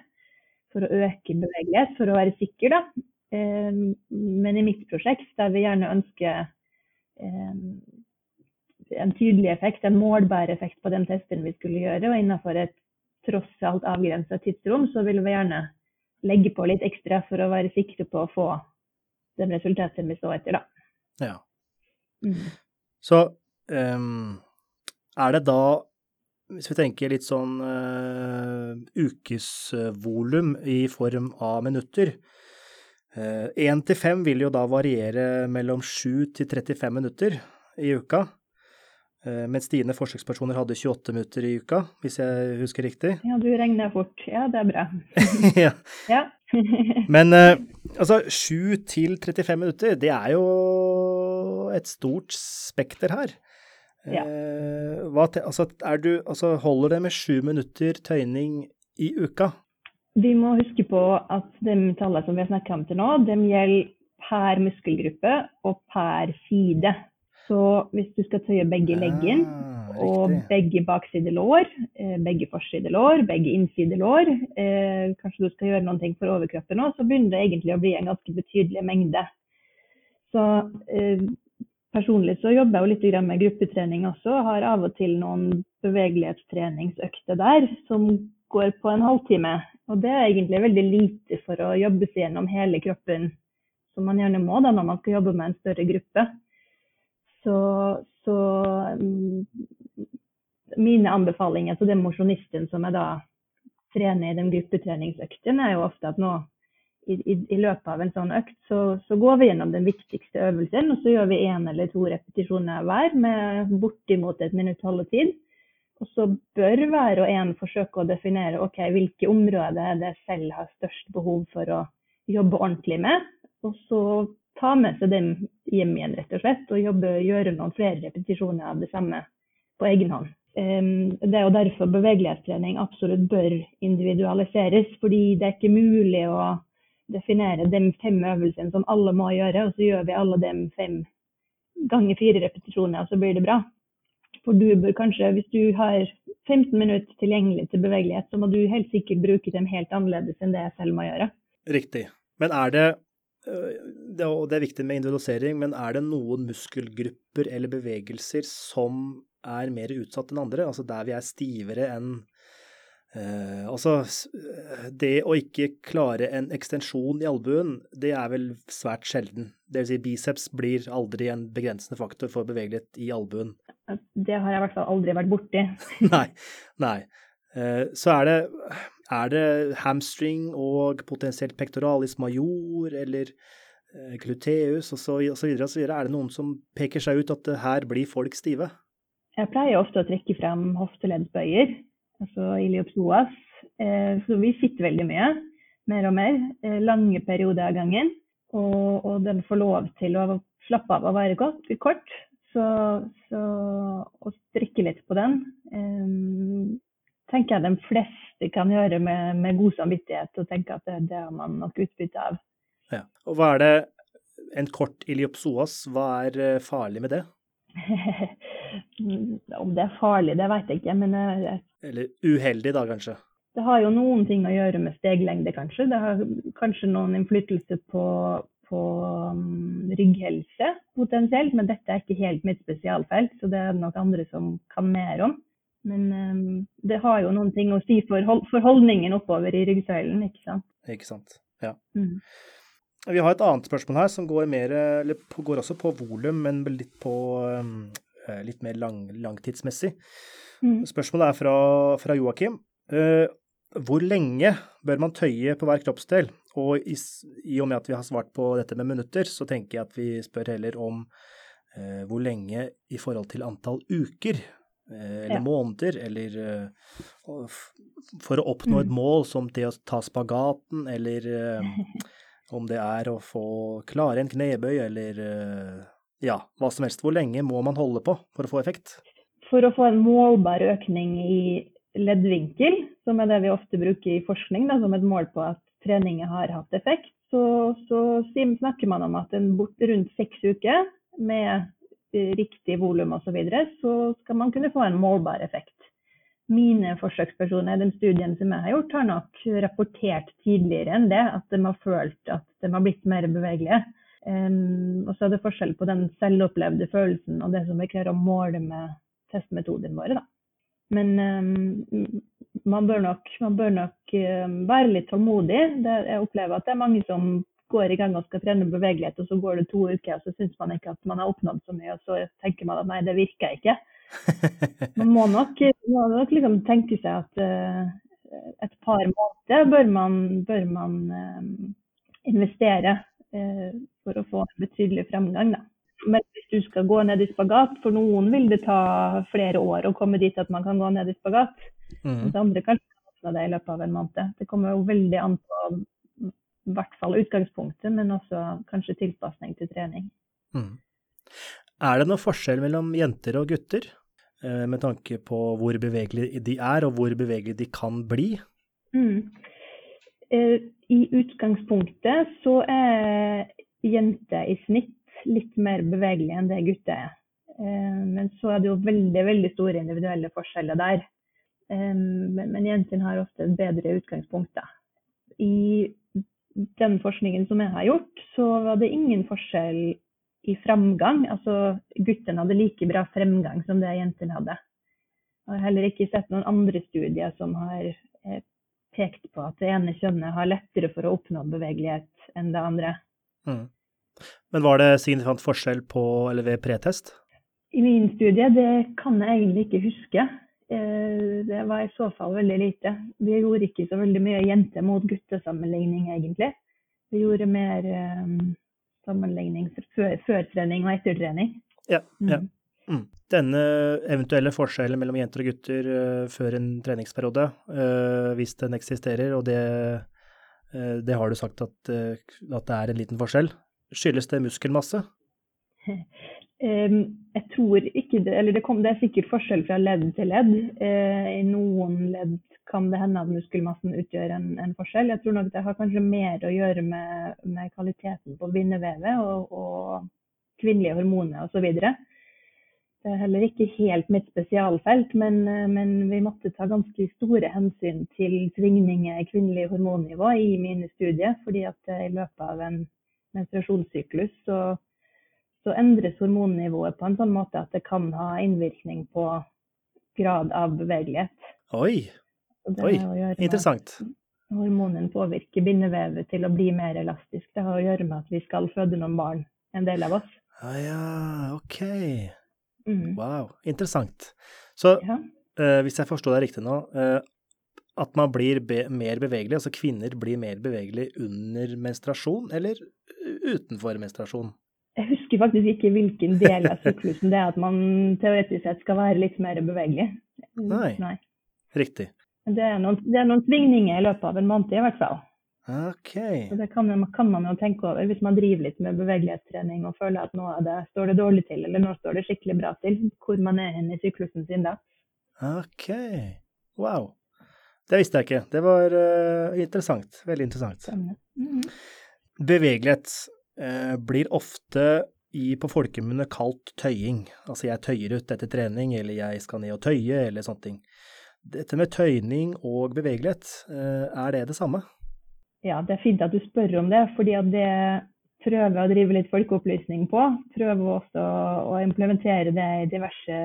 S2: for å øke bevegelighet, for å være sikker, da. Um, men i mitt prosjekt, der vi gjerne ønsker um, en tydelig effekt, en målbar effekt på den testen vi skulle gjøre, og innenfor et tross alt avgrensa tidsrom, så vil vi gjerne legge på litt ekstra for å være sikre på å få det resultatet vi så etter, da.
S1: Ja. Mm. Så um, er det da, hvis vi tenker litt sånn uh, ukesvolum i form av minutter Én uh, til fem vil jo da variere mellom 7 til 35 minutter i uka. Mens dine forsøkspersoner hadde 28 minutter i uka, hvis jeg husker riktig?
S2: Ja, du regner fort. Ja, det er bra.
S1: ja. ja. Men altså, 7 til 35 minutter, det er jo et stort spekter her. Ja. Eh, hva, altså, du, altså, holder det med sju minutter tøyning i uka?
S2: Vi må huske på at de tallene som vi har snakket om til nå, de gjelder per muskelgruppe og per side. Så hvis du skal tøye begge leggen ah, og begge bakside lår, eh, begge forside lår, begge innside lår, eh, kanskje du skal gjøre noe for overkroppen òg, så begynner det egentlig å bli en ganske betydelig mengde. Så eh, Personlig så jobber jeg jo litt med gruppetrening også, og har av og til noen bevegelighetstreningsøkter der som går på en halvtime. Og det er egentlig veldig lite for å jobbe seg gjennom hele kroppen, som man gjerne må da når man skal jobbe med en større gruppe. Så, så mm, mine anbefalinger til den mosjonisten som jeg da trener i de gruppetreningsøktene, er jo ofte at nå i, i, i, løpet av en sånn økt, så, så, går vi gjennom den viktigste øvelsen. Og så gjør vi én eller to repetisjoner hver med bortimot et minutt holdetid. Og så bør hver og en forsøke å definere ok, hvilke områder det selv har størst behov for å jobbe ordentlig med. Og så ta med seg dem hjem igjen, rett og slett, og jobbe, gjøre noen flere repetisjoner av det samme på egen hånd. Det er jo derfor bevegelighetstrening absolutt bør individualiseres, fordi det er ikke mulig å definere de fem øvelsene som alle må gjøre, og så gjør vi alle dem fem ganger fire repetisjoner, og så blir det bra. For du bør kanskje, hvis du har 15 minutter tilgjengelig til bevegelighet, så må du helt sikkert bruke dem helt annerledes enn det jeg selv må gjøre.
S1: Riktig. Men er det, og det er viktig med individualisering, men er det noen muskelgrupper eller bevegelser som er mer utsatt enn andre, altså der vi er stivere enn eh, Altså, det å ikke klare en ekstensjon i albuen, det er vel svært sjelden. Vil si biceps blir aldri en begrensende faktor for bevegelighet i albuen.
S2: Det har jeg i hvert fall aldri vært borti.
S1: nei. Nei. Eh, så er det, er det hamstring og potensielt pectoralis major eller eh, gluteus osv. Er det noen som peker seg ut at her blir folk stive?
S2: Jeg pleier ofte å trekke frem hofteleddsbøyer, altså iliopsoas. Eh, så vi sitter veldig mye, mer og mer, eh, lange perioder av gangen. Og, og, den får lov til å slappe av og være godt, kort. Så, så å strikke litt på den um, tenker jeg de fleste kan gjøre med, med god samvittighet, og tenke at det, det har man nok utbytte av.
S1: Ja. Og hva er det en kort iliopsoas, hva er farlig med det?
S2: Om det er farlig, det vet jeg ikke, men jeg,
S1: Eller uheldig, da, kanskje?
S2: Det har jo noen ting å gjøre med steglengde, kanskje. Det har kanskje noen innflytelse på, på um, rygghelse potensielt, men dette er ikke helt mitt spesialfelt, så det er nok andre som kan mer om. Men um, det har jo noen ting å si for, for holdningen oppover i ryggsøylen, ikke sant.
S1: Ikke sant, ja. Mm. Vi har et annet spørsmål her som går, mer, går også på volum, men litt, på, eh, litt mer lang, langtidsmessig. Mm. Spørsmålet er fra, fra Joakim. Uh, hvor lenge bør man tøye på hver kroppsdel? Og i, i, og med at vi har svart på dette med minutter, så tenker jeg at vi spør heller om uh, hvor lenge i forhold til antall uker. Uh, eller ja. måneder, eller for å oppnå et mm. mål som det å ta spagaten, eller Om det er å få klare en knebøy eller eh, ja, hva som helst. Hvor lenge må man holde på for å få effekt?
S2: For å få en målbar økning i leddvinkel, som er det vi ofte bruker i forskning da, som et mål på at treninger har hatt effekt, så, så snakker man om at bort rundt seks uker med riktig volum osv., så, videre, så skal man kunne få en målbar effekt mine forsøkspersoner, den studien som jeg har gjort, har nok rapportert tidligere enn det. At de har følt at de har blitt mer bevegelige. Um, og så er det forskjell på den selvopplevde følelsen og det som vi klarer å måle med testmetodene våre. Da. Men um, man bør nok, man bør nok um, være litt tålmodig. Det, jeg opplever at det er mange som går i gang og skal trene bevegelighet, og så går det to uker, og så syns man ikke at man har oppnådd så mye, og så tenker man at nei, det virker ikke. Man må nok, må nok liksom tenke seg at uh, et par måneder bør man, bør man uh, investere uh, for å få betydelig fremgang. Da. Men hvis du skal gå ned i spagat, for noen vil det ta flere år å komme dit at man kan gå ned i spagat. Mm. Mens andre kan oppnå det i løpet av en måned. Det kommer jo veldig an på i hvert fall utgangspunktet, men også kanskje tilpasning til trening. Mm.
S1: Er det noen forskjell mellom jenter og gutter, eh, med tanke på hvor bevegelige de er, og hvor bevegelige de kan bli? Mm.
S2: Eh, I utgangspunktet så er jenter i snitt litt mer bevegelige enn det gutter er. Eh, men så er det jo veldig, veldig store individuelle forskjeller der. Men jentene har ofte et bedre utgangspunkt. I den forskningen som jeg har gjort, så var det ingen forskjell i framgang. Altså guttene hadde like bra fremgang som det jentene hadde. Jeg har heller ikke sett noen andre studier som har eh, pekt på at det ene kjønnet har lettere for å oppnå bevegelighet enn det andre. Mm.
S1: Men var det signifikant forskjell på eller ved pretest?
S2: I min studie, det kan jeg egentlig ikke huske. Eh, det var i så fall veldig lite. Vi gjorde ikke så veldig mye jente mot guttesammenligning, egentlig. Vi gjorde mer um, sammenligning før, før, trening og etter trening.
S1: Ja, mm. ja. Mm. Denne eventuelle forskjellen mellom jenter og gutter uh, før en treningsperiode, uh, hvis den eksisterer, og det, uh, det har du sagt at, at, det er en liten forskjell, skyldes det muskelmasse?
S2: Um, jeg tror ikke det, eller det, kom, det, er sikkert forskjell fra ledd til ledd. I noen ledd kan det hende at muskelmassen utgjør en, en, forskjell. Jeg tror nok det har kanskje mer å gjøre med, med kvaliteten på bindevevet og, og kvinnelige hormoner osv. Det er heller ikke helt mitt spesialfelt, men, men, vi måtte ta ganske store hensyn til svingninger i kvinnelig hormonnivå i mine studier. fordi at i løpet av en menstruasjonssyklus så, så endres hormonnivået på en sånn måte at det kan ha innvirkning på grad av bevegelighet.
S1: Oi! Oi, interessant.
S2: Hormonene påvirker bindevevet til å bli mer elastisk. Det har å gjøre med at vi skal føde noen barn, en del av oss.
S1: Ah, ja, ok. Mm. Wow, interessant. Så ja. uh, hvis jeg forstår deg riktig nå, uh, at man blir be mer bevegelig, altså kvinner blir mer bevegelig under menstruasjon eller utenfor menstruasjon?
S2: Husker faktisk ikke hvilken del av syklusen det er at man teoretisk sett skal være litt mer bevegelig.
S1: Nei. Nei. Riktig.
S2: Det er, noen, det er noen svingninger i løpet av en måned i hvert fall.
S1: Okay.
S2: Så det kan, kan, man jo tenke over hvis man driver litt med bevegelighetstrening og føler at nå det, står det dårlig til, eller nå står det skikkelig bra til, hvor man er hen i syklusen sin da.
S1: OK. Wow. Det visste jeg ikke. Det var uh, interessant. Veldig interessant. Mm -hmm. Bevegelighet uh, blir ofte i, på folkemunne kalt tøying. Altså jeg tøyer ut etter trening, eller jeg skal ned og tøye, eller sånne ting. Dette med tøyning og bevegelighet, eh, er det det samme?
S2: Ja, det er fint at du spør om det, fordi at det prøver å drive litt folkeopplysning på. Prøver også å implementere det i diverse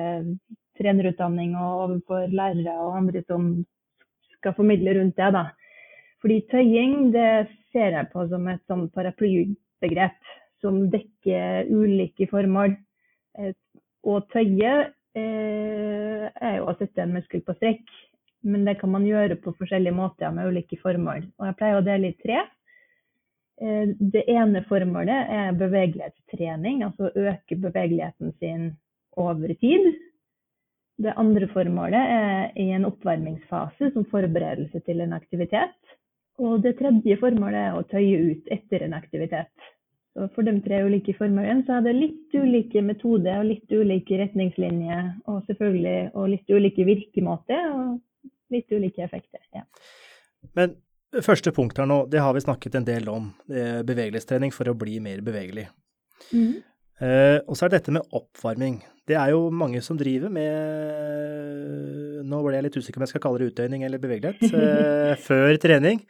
S2: trenerutdanning og overfor lærere og andre som skal formidle rundt det. da. Fordi tøying det ser jeg på som et sånn paraplybegrep som dekker ulike formål. Eh, og tøye Eh, er jo å sette en muskel på strekk. Men det kan man gjøre på forskjellige måter med ulike formål. Og jeg pleier å dele i tre. Eh, det ene formålet er bevegelighetstrening, altså øke bevegeligheten sin over tid. Det andre formålet er i en oppvarmingsfase som forberedelse til en aktivitet. Og det tredje formålet er å tøye ut etter en aktivitet. Så for de tre ulike formene så er det litt ulike metoder og litt ulike retningslinjer. Og selvfølgelig og litt ulike virkemåter og litt ulike effekter. Ja.
S1: Men første punkt her nå, det har vi snakket en del om. Bevegelighetstrening for å bli mer bevegelig. Mm. Eh, og så er dette med oppvarming. Det er jo mange som driver med Nå ble jeg litt usikker om jeg skal kalle det utdøyning eller bevegelighet. Eh, før trening.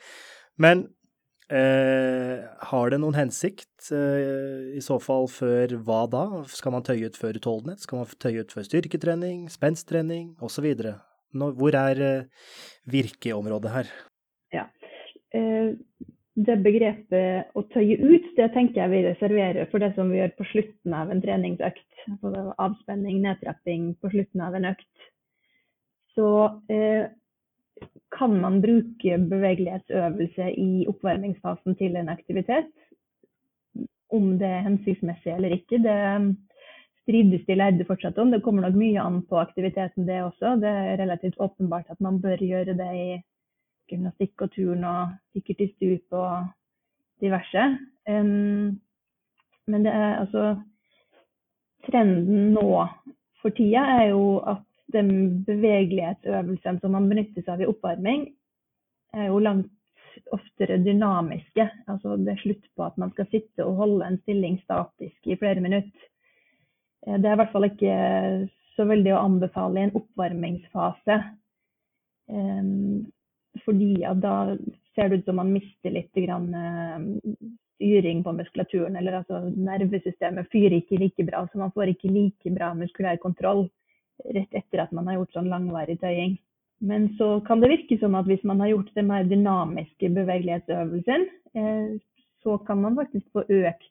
S1: Men Eh, har det noen hensikt? Eh, I så fall før hva da? Skal man tøye ut før utholdenhet? Skal man tøye ut før styrketrening, spensttrening osv.? Hvor er eh, virkeområdet her?
S2: Ja. Eh, det begrepet å tøye ut, det tenker jeg vi reserverer for det som vi gjør på slutten av en treningsøkt. Altså avspenning, nedtrapping på slutten av en økt. Så eh, kan man bruke bevegelighetsøvelse i oppvarmingsfasen til en aktivitet? Om det er hensiktsmessig eller ikke, det strides de lærde fortsatt om. Det kommer nok mye an på aktiviteten, det også. Det er relativt åpenbart at man bør gjøre det i gymnastikk og turn og sikkert i stup og diverse. Men det er altså Trenden nå for tida er jo at den bevegelighetsøvelsen som man benytter seg av i oppvarming, er jo langt oftere dynamiske. Altså det er slutt på at man skal sitte og holde en stilling statisk i flere minutter. Eh, det er i hvert fall ikke så veldig å anbefale i en oppvarmingsfase. Eh, fordi da ser det ut som man mister litt eh, styring på muskulaturen. Eller altså nervesystemet fyrer ikke like bra, så man får ikke like bra muskulær kontroll rett etter at man har gjort sånn langvarig tøying. Men så kan det virke som at hvis man har gjort den mer dynamiske bevegelighetsøvelsen, eh, så kan man faktisk få økt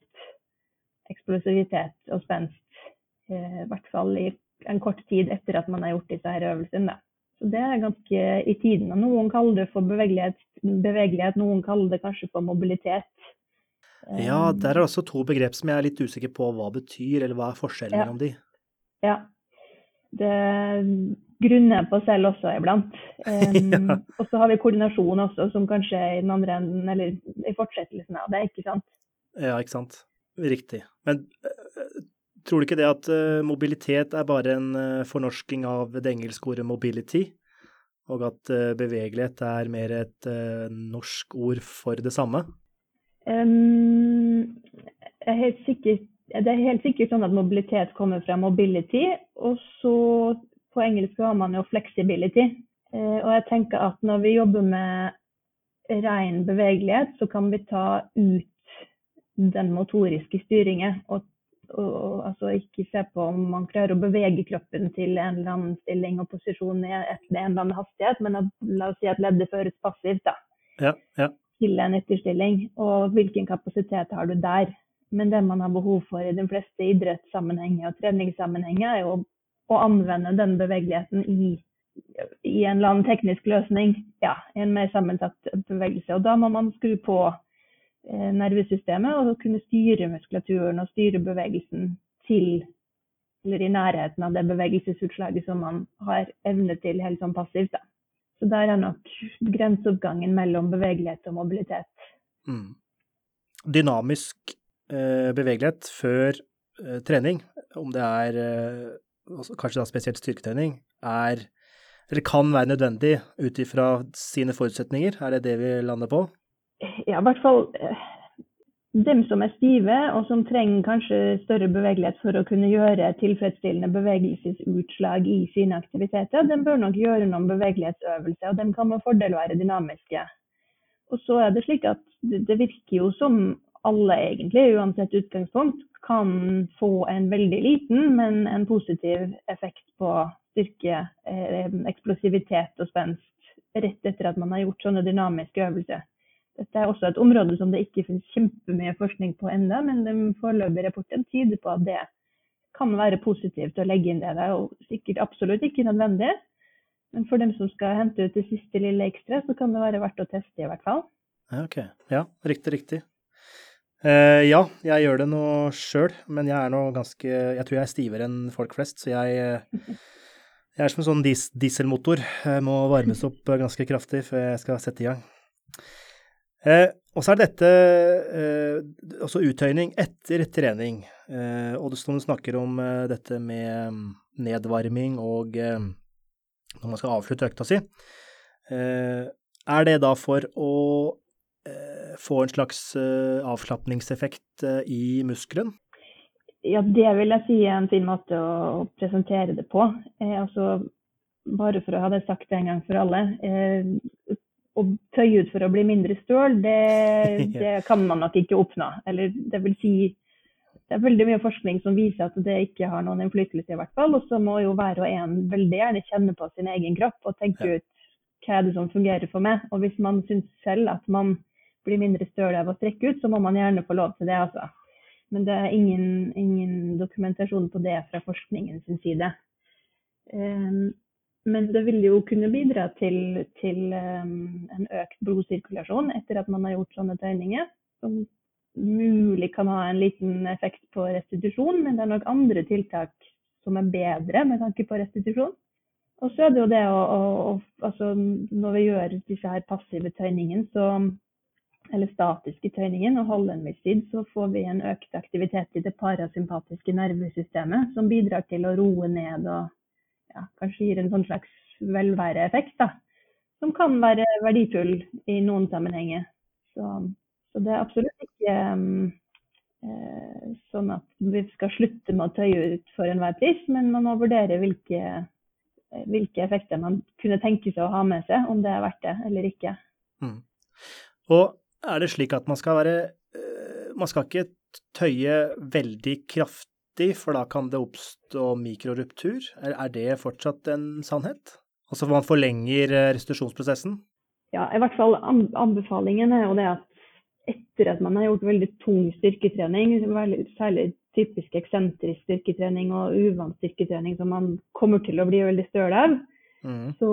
S2: eksplosivitet og spenst. Eh, I hvert fall i en kort tid etter at man har gjort disse her øvelsene. Så det er ganske i tiden. Noen kaller det for bevegelighet, bevegelighet, noen kaller det kanskje for mobilitet.
S1: Ja,
S2: Eh,
S1: der er også to begrep som jeg er litt usikker på hva betyr, eller hva er forskjellen
S2: Ja.
S1: mellom de.
S2: Ja. Det grunner på selv også iblant. Um,
S1: Ja.
S2: Og så har vi koordinasjon også, som kanskje i den andre enden, eller i fortsettelsen av det, ikke sant.
S1: Ja, ikke sant. Riktig. Men eh, tror du ikke det at uh, mobilitet er bare en uh, fornorsking av det engelske ordet mobility, og at uh, bevegelighet er mer et norsk ord for det samme?
S2: Um, jeg er helt sikker, det er helt sikkert sånn at mobilitet kommer fra mobility, og så på engelsk har man jo flexibility. Eh, og jeg tenker at når vi jobber med ren bevegelighet, så kan vi ta ut den motoriske styringen. Og, og, altså ikke se på om man klarer å bevege kroppen til en eller annen stilling og posisjon i et, en eller annen hastighet, men at, la oss si at leddet føres passivt. da
S1: Ja, ja.
S2: til en etterstilling, og hvilken kapasitet har du der. Men det man har behov for i de fleste idrettssammenhenger og treningssammenhenger, er jo å anvende den bevegeligheten i, i en eller annen teknisk løsning. Ja, en mer sammensatt bevegelse. Og da må man skru på eh, nervesystemet og kunne styre muskulaturen og styre bevegelsen til eller i nærheten av det bevegelsesutslaget som man har evne til helt sånn passivt. da. Så der er nok grenseoppgangen mellom bevegelighet og mobilitet.
S1: Mm. Dynamisk bevegelighet før eh, trening, om det er eh, kanskje da spesielt styrketrening, er eller kan være nødvendig ut ifra sine forutsetninger. Er det det vi lander på?
S2: Ja, i hvert fall eh, dem som er stive, og som trenger kanskje større bevegelighet for å kunne gjøre tilfredsstillende bevegelsesutslag i sine aktiviteter, de bør nok gjøre noen bevegelighetsøvelser, og de kan med fordel være dynamiske. Og så er det slik at det virker jo som alle egentlig, uansett utgangspunkt, kan få en veldig liten, men en positiv effekt på styrke, eh, eksplosivitet og spenst rett etter at man har gjort sånne dynamiske øvelser. Dette er også et område som det ikke finnes kjempemye forskning på ennå, men de foreløpige rapporten tyder på at det kan være positivt å legge inn det. Det er jo sikkert absolutt ikke nødvendig, men for dem som skal hente ut det siste lille ekstra, så kan det være verdt å teste i hvert fall.
S1: Ja, ok. Ja, riktig, riktig. Eh, ja, jeg gjør det nå sjøl, men jeg er nå ganske Jeg tror jeg er stivere enn folk flest, så jeg Jeg er som en sånn dis dieselmotor. Jeg må varmes opp ganske kraftig før jeg skal sette i gang. Uh, og så er dette uh, også uttøyning etter trening. Og det- står du snakker om dette med nedvarming og når man skal avslutte økta si. Er det da for å få en slags eh, avslapningseffekt eh, i muskelen?
S2: Ja, det vil jeg si er en fin måte å presentere det på. Eh, altså, bare for å ha det sagt en gang for alle. Eh, å tøye ut for å bli mindre støl, det, det kan man nok ikke oppnå. Eller det vil si det er veldig mye forskning som viser at det ikke har noen innflytelse, i hvert fall. Og så må jo hver og en veldig gjerne kjenne på sin egen kropp og tenke ut hva er det som fungerer for meg. Og hvis man syns selv at man blir mindre støl av å strekke ut, så må man gjerne få lov til det, altså. Men det er ingen, ingen dokumentasjon på det fra forskningens side. Um, men det vil jo kunne bidra til, til um, en økt blodsirkulasjon etter at man har gjort sånne tøyninger. Som mulig kan ha en liten effekt på restitusjon, men det er nok andre tiltak som er bedre med tanke på restitusjon. Og så er det jo det å, å, å altså Når vi gjør disse her passive tøyningene, så eller statiske tøyningen og holde en viss tid, så får vi en økt aktivitet i det parasympatiske nervesystemet, som bidrar til å roe ned og ja, kanskje gir en sånn slags velværeeffekt, da. Som kan være verdifull i noen sammenhenger. Så, så det er absolutt ikke um, sånn at vi skal slutte med å tøye ut for enhver pris, men man må vurdere hvilke, hvilke effekter man kunne tenke seg å ha med seg, om det er verdt det eller ikke.
S1: Mm. Og er det slik at man skal være eh, Man skal ikke tøye veldig kraftig, for da kan det oppstå mikroruptur? Er, er det fortsatt en sannhet? Altså man forlenger eh, restitusjonsprosessen?
S2: Ja, i hvert fall anbefalingen er jo det at etter at man har gjort veldig tung styrketrening, særlig typisk eksentrisk styrketrening og uvant styrketrening som man kommer til å bli veldig støl av,
S1: Mm.
S2: så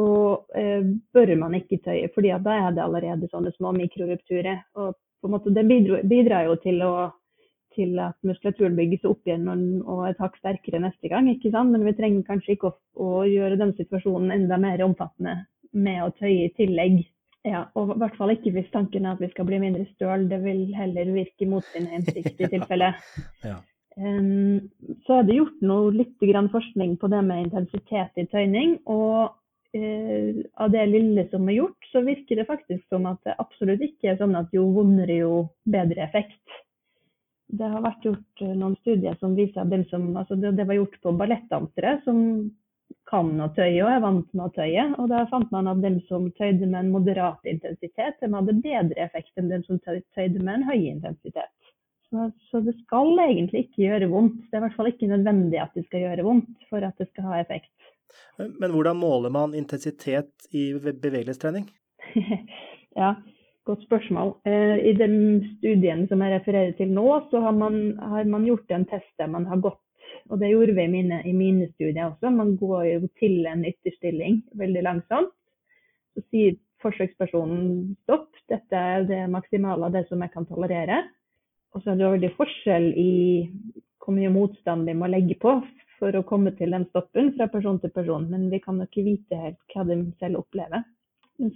S2: eh, bør man ikke tøye, fordi da er det allerede sånne små mikrorupturer. Og på en måte, Det bidrar, bidrar jo til, å, til, at muskulaturen bygges opp igjen og et hakk sterkere neste gang. ikke sant? Men vi trenger kanskje ikke å, å gjøre den situasjonen enda mer omfattende med å tøye i tillegg. Ja, og i hvert fall ikke hvis tanken er at vi skal bli mindre støl. Det vil heller virke mot sin hensikt i tilfelle.
S1: Ja.
S2: Så er det gjort noe litt forskning på det med intensitet i tøyning. Og uh, av det lille som er gjort, så virker det faktisk som at det absolutt ikke er sånn at jo vondere, jo bedre effekt. Det har vært gjort uh, noen studier som viser at som, altså det, det var gjort på ballettdansere som kan å tøye og er vant med å tøye. Og da fant man at dem som tøyde med en moderat intensitet, de hadde bedre effekt enn dem som tøyde med en høy intensitet. Så, så, det skal egentlig ikke gjøre vondt. Det er i hvert fall ikke nødvendig at det skal gjøre vondt for at det skal ha effekt.
S1: Men hvordan måler man intensitet i bevegelighetstrening?
S2: ja, godt spørsmål. Eh, I den studien som jeg refererer til nå, så har man, har man gjort en test der man har gått og det gjorde vi i mine, i mine studier også. Man går jo til en ytterstilling veldig langsomt. Så sier forsøkspersonen stopp, dette er det maksimale av det som jeg kan tolerere. Og så er det veldig forskjell i hvor mye motstand vi må legge på for å komme til den stoppen fra person til person. Men vi kan jo ikke vite helt hva de selv opplever.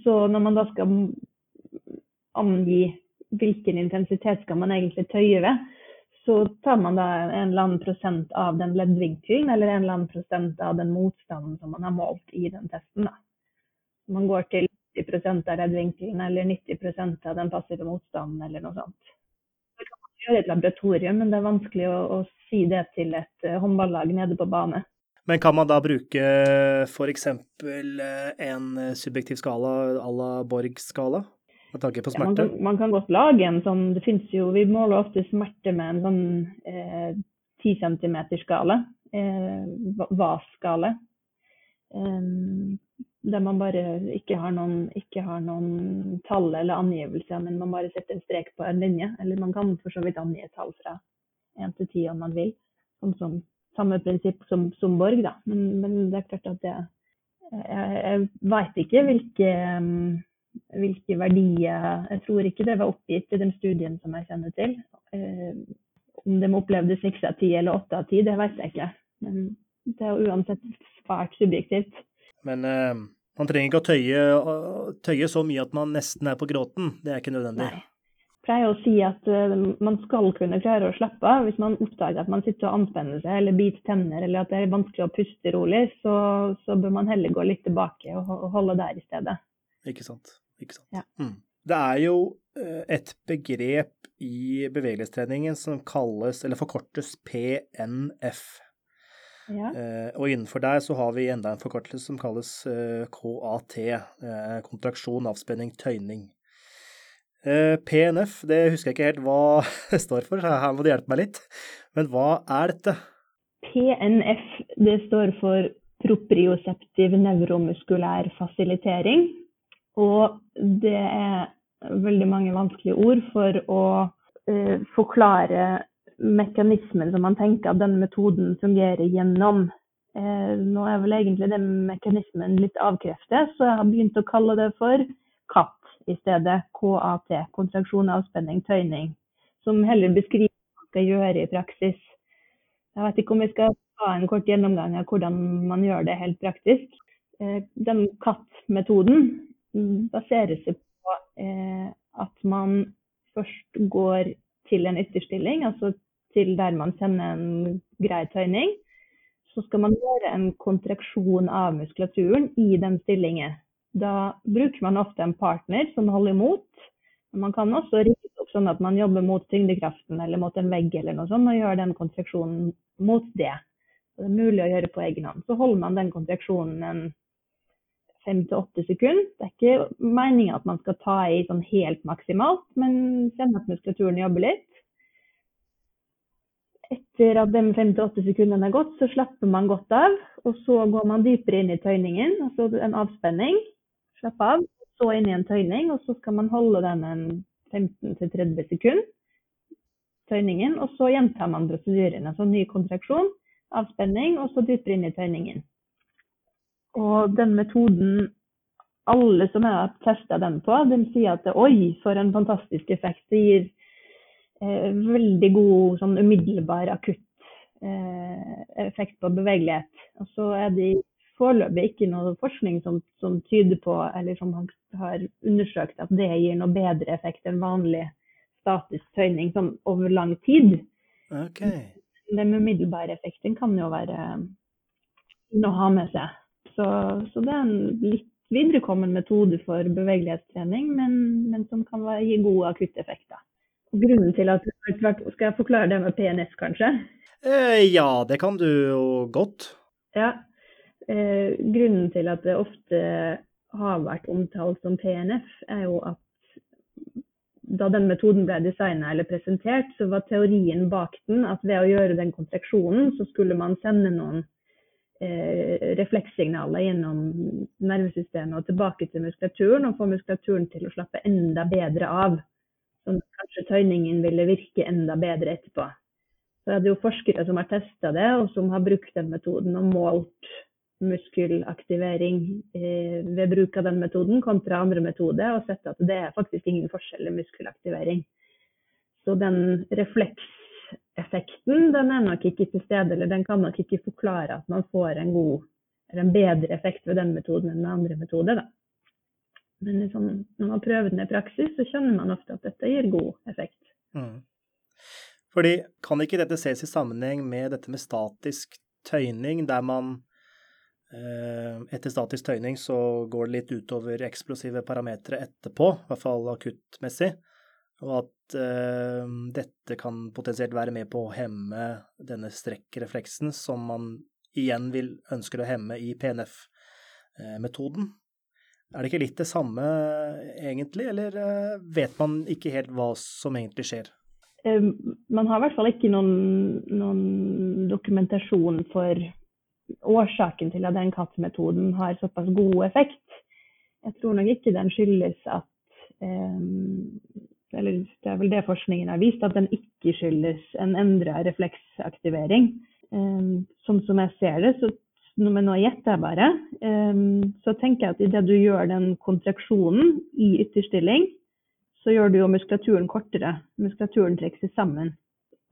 S2: Så når man da skal angi hvilken intensitet skal man egentlig tøye ved, så tar man da en eller annen prosent av den leddvinkelen eller en eller annen prosent av den motstanden som man har målt i den testen. Da. Man går til 90% av leddvinkelen eller 90% av den passive motstanden eller noe sånt gjøre et laboratorium, men det er vanskelig å, å si det til et uh, håndballag nede på bane.
S1: Men kan man da bruke f.eks. Eh, en subjektiv skala à la Borg-skala? Med tanke på smerte?
S2: Ja, man, kan, man, kan, godt lage en sånn Det fins jo Vi måler ofte smerte med en sånn eh, 10 cm-skala. Eh, VAS-skala. Um, der man bare ikke har, noen, ikke har noen tall eller angivelser, men man bare setter en strek på en linje. Eller man kan for så vidt angi et tall fra 1 til 10 om man vil. Sånn som samme prinsipp som, som Borg, da. Men, men, det er klart at det Jeg, jeg veit ikke hvilke, hvilke, verdier Jeg tror ikke det var oppgitt i den studien som jeg kjenner til. Eh, om de opplevde 6 av 10 eller 8 av 10, det vet jeg ikke. Men det er uansett svært subjektivt.
S1: Men uh, man trenger ikke å tøye, tøye, så mye at man nesten er på gråten. Det er ikke nødvendig.
S2: Nei. Jeg pleier å si at uh, man skal kunne klare å slappe av. Hvis man oppdager at man sitter og anspenner seg eller biter tenner eller at det er vanskelig å puste rolig, så, så bør man heller gå litt tilbake og, og holde der i stedet.
S1: Ikke sant. Ikke sant.
S2: Ja.
S1: Mm. Det er jo uh, et begrep i bevegelighetstreningen som kalles, eller forkortes PNF.
S2: Ja.
S1: Eh, og innenfor der så har vi enda en forkortelse som kalles eh, KAT, eh, kontraksjon, avspenning, tøyning. PNF, det husker jeg ikke helt hva det står for, så her må du hjelpe meg litt. Men hva er dette?
S2: PNF, det står for proprioseptiv nevromuskulær fasilitering. Og det er veldig mange vanskelige ord for å uh, forklare mekanismen som man tenker at den metoden fungerer gjennom. Eh, nå er vel egentlig den mekanismen litt avkreftet, så jeg har begynt å kalle det for KAT i stedet. KAT. Kontraksjon, avspenning, tøyning. Som heller beskriver hva man skal gjøre i praksis. Jeg vet ikke om vi skal ta en kort gjennomgang av hvordan man gjør det helt praktisk. Eh, den KAT-metoden baserer seg på eh, at man først går til en ytterstilling, altså til der man kjenner en grei tøyning, så skal man gjøre en kontraksjon av muskulaturen i den stillingen. Da bruker man ofte en partner som holder imot. Men man kan også rigge opp sånn at man jobber mot tyngdekraften eller mot en vegg eller noe sånt, og gjør den kontraksjonen mot det. Så det er mulig å gjøre på egen hånd. Så holder man den kontraksjonen en fem til åtte sekunder. Det er ikke meninga at man skal ta i sånn helt maksimalt, men kjenne at muskulaturen jobber litt etter at de fem til åtte sekundene er gått, så slapper man godt av. Og så går man dypere inn i tøyningen, altså en avspenning. Slapp av. Så inn i en tøyning, og så skal man holde den en 15-30 sekunder. Tøyningen, og så gjentar man prosedyrene. Altså ny kontraksjon, avspenning, og så dypere inn i tøyningen. Og den metoden alle som jeg har testa den på, de sier at oi, for en fantastisk effekt. Det gir eh, veldig god sånn umiddelbar, akutt eh, effekt på bevegelighet. Og så er det foreløpig ikke noe forskning som, som, tyder på, eller som har undersøkt at det gir noe bedre effekt enn vanlig statisk tøyning sånn over lang tid.
S1: Okay.
S2: Den umiddelbare effekten kan jo være å ha med seg. Så, så det er en litt viderekommen metode for bevegelighetstrening, men, men som kan være, gi gode akutteffekter. Grunnen til at Skal jeg forklare det med PNS, kanskje?
S1: Eh, ja, det kan du jo godt.
S2: Ja. Eh, grunnen til at det ofte har vært omtalt som PNF, er jo at da den metoden ble designa eller presentert, så var teorien bak den at ved å gjøre den kontraksjonen, så skulle man sende noen eh, reflekssignaler gjennom nervesystemet og tilbake til muskulaturen, og få muskulaturen til å slappe enda bedre av. Så kanskje tøyningen ville virke enda bedre etterpå. Så er det jo forskere som har testa det, og som har brukt den metoden og målt muskelaktivering eh, ved bruk av den metoden kontra andre metoder, og sett at det er faktisk ingen forskjell i muskelaktivering. Så den reflekseffekten den er nok ikke til stede, eller den kan nok ikke forklare at man får en god eller en bedre effekt ved den metoden enn med andre metoder. Da. Men liksom, når man prøver den i praksis, så skjønner man ofte at dette gir god effekt. Mm.
S1: Fordi kan ikke dette ses i sammenheng med dette med statisk tøyning, der man Eh, etter statisk tøyning så går det litt utover eksplosive parametere etterpå, i hvert fall akuttmessig. Og at eh, dette kan potensielt være med på å hemme denne strekkrefleksen som man igjen vil ønsker å hemme i PNF-metoden. Er det ikke litt det samme egentlig, eller uh, vet man ikke helt hva som egentlig skjer?
S2: Man har i hvert fall ikke noen, noen dokumentasjon for årsaken til at den kattmetoden har såpass god effekt. Jeg tror nok ikke den skyldes at um, Eller det er vel det forskningen har vist, at den ikke skyldes en endra refleksaktivering. Um, sånn som jeg ser det, så men nå gjetter jeg bare, um, så tenker jeg at idet du gjør den kontraksjonen i ytterstilling, så gjør du jo muskulaturen kortere. Muskulaturen trekker seg sammen.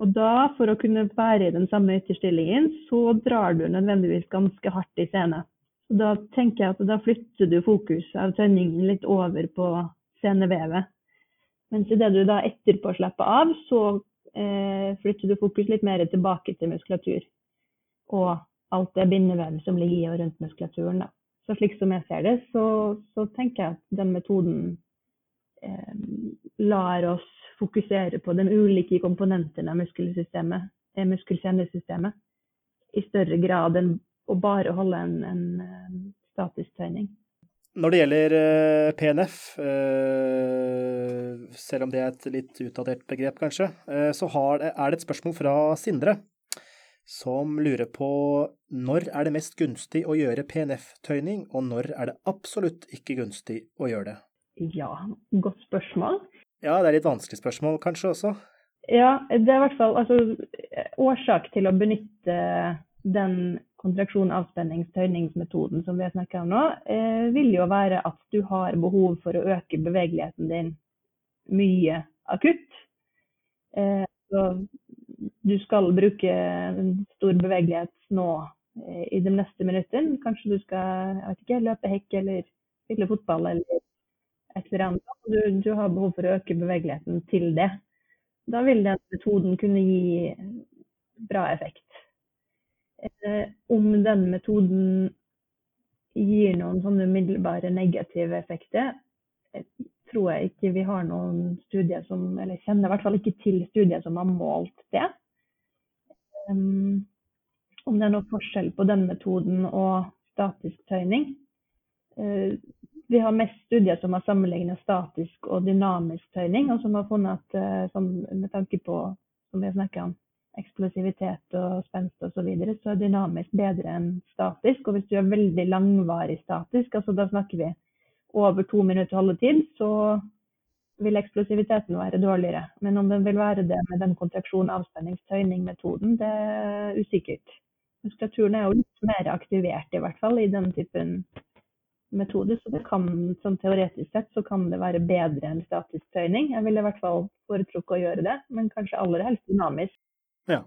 S2: Og da, for å kunne være i den samme ytterstillingen, så drar du nødvendigvis ganske hardt i scene. Da tenker jeg at da flytter du fokus av tenningen litt over på scenevevet. Mens idet du da etterpå slapper av, så eh, flytter du fokus litt mer tilbake til muskulatur. Og alt det bindevevet som ligger i og rundt muskulaturen. Da. Så slik som jeg ser det, så, så tenker jeg at den metoden eh, lar oss fokusere på de ulike komponentene av muskelsystemet, eh, i større grad enn å bare holde en, en, en statisk trening.
S1: Når det gjelder uh, PNF, uh, selv om det er et litt utdatert begrep kanskje, uh, så er det et spørsmål fra Sindre som lurer på når er det mest gunstig å gjøre PNF-tøyning, og når er det absolutt ikke gunstig å gjøre det?
S2: Ja, godt spørsmål.
S1: Ja, det er litt vanskelig spørsmål kanskje også?
S2: Ja, det er i hvert fall altså, årsak til å benytte den kontraksjon avspenningstøyningsmetoden som vi har snakka om nå, eh, vil jo være at du har behov for å øke bevegeligheten din mye akutt. Eh, så du skal bruke stor bevegelighet nå eh, i de neste minuttene. Kanskje du skal ikke, løpe hekk eller spille fotball eller et eller annet. Du, du, har behov for å øke bevegeligheten til det. Da vil den metoden kunne gi bra effekt. Eh, om denne metoden gir noen sånne umiddelbare negative effekter, eh, tror jeg ikke vi har noen studier som Eller kjenner i hvert fall ikke til studier som har målt det. Um, om det er noen forskjell på denne metoden og statisk tøyning. Uh, vi har mest studier som har sammenlignet statisk og dynamisk tøyning, og som har funnet at uh, som, med tanke på som vi har om, eksplosivitet og spenst osv., så, videre, så er dynamisk bedre enn statisk. Og hvis du er veldig langvarig statisk, altså da snakker vi over to minutter holdetid, så vil eksplosiviteten være dårligere. Men om den vil være det med den kontraksjon avspenningstøyning-metoden, det er usikkert. Muskulaturen er jo litt mer aktivert, i hvert fall, i den typen metode, så det kan sånn teoretisk sett så kan det være bedre enn statisk tøyning. Jeg ville i hvert fall foretrukket å gjøre det, men kanskje aller helst dynamisk.
S1: Ja.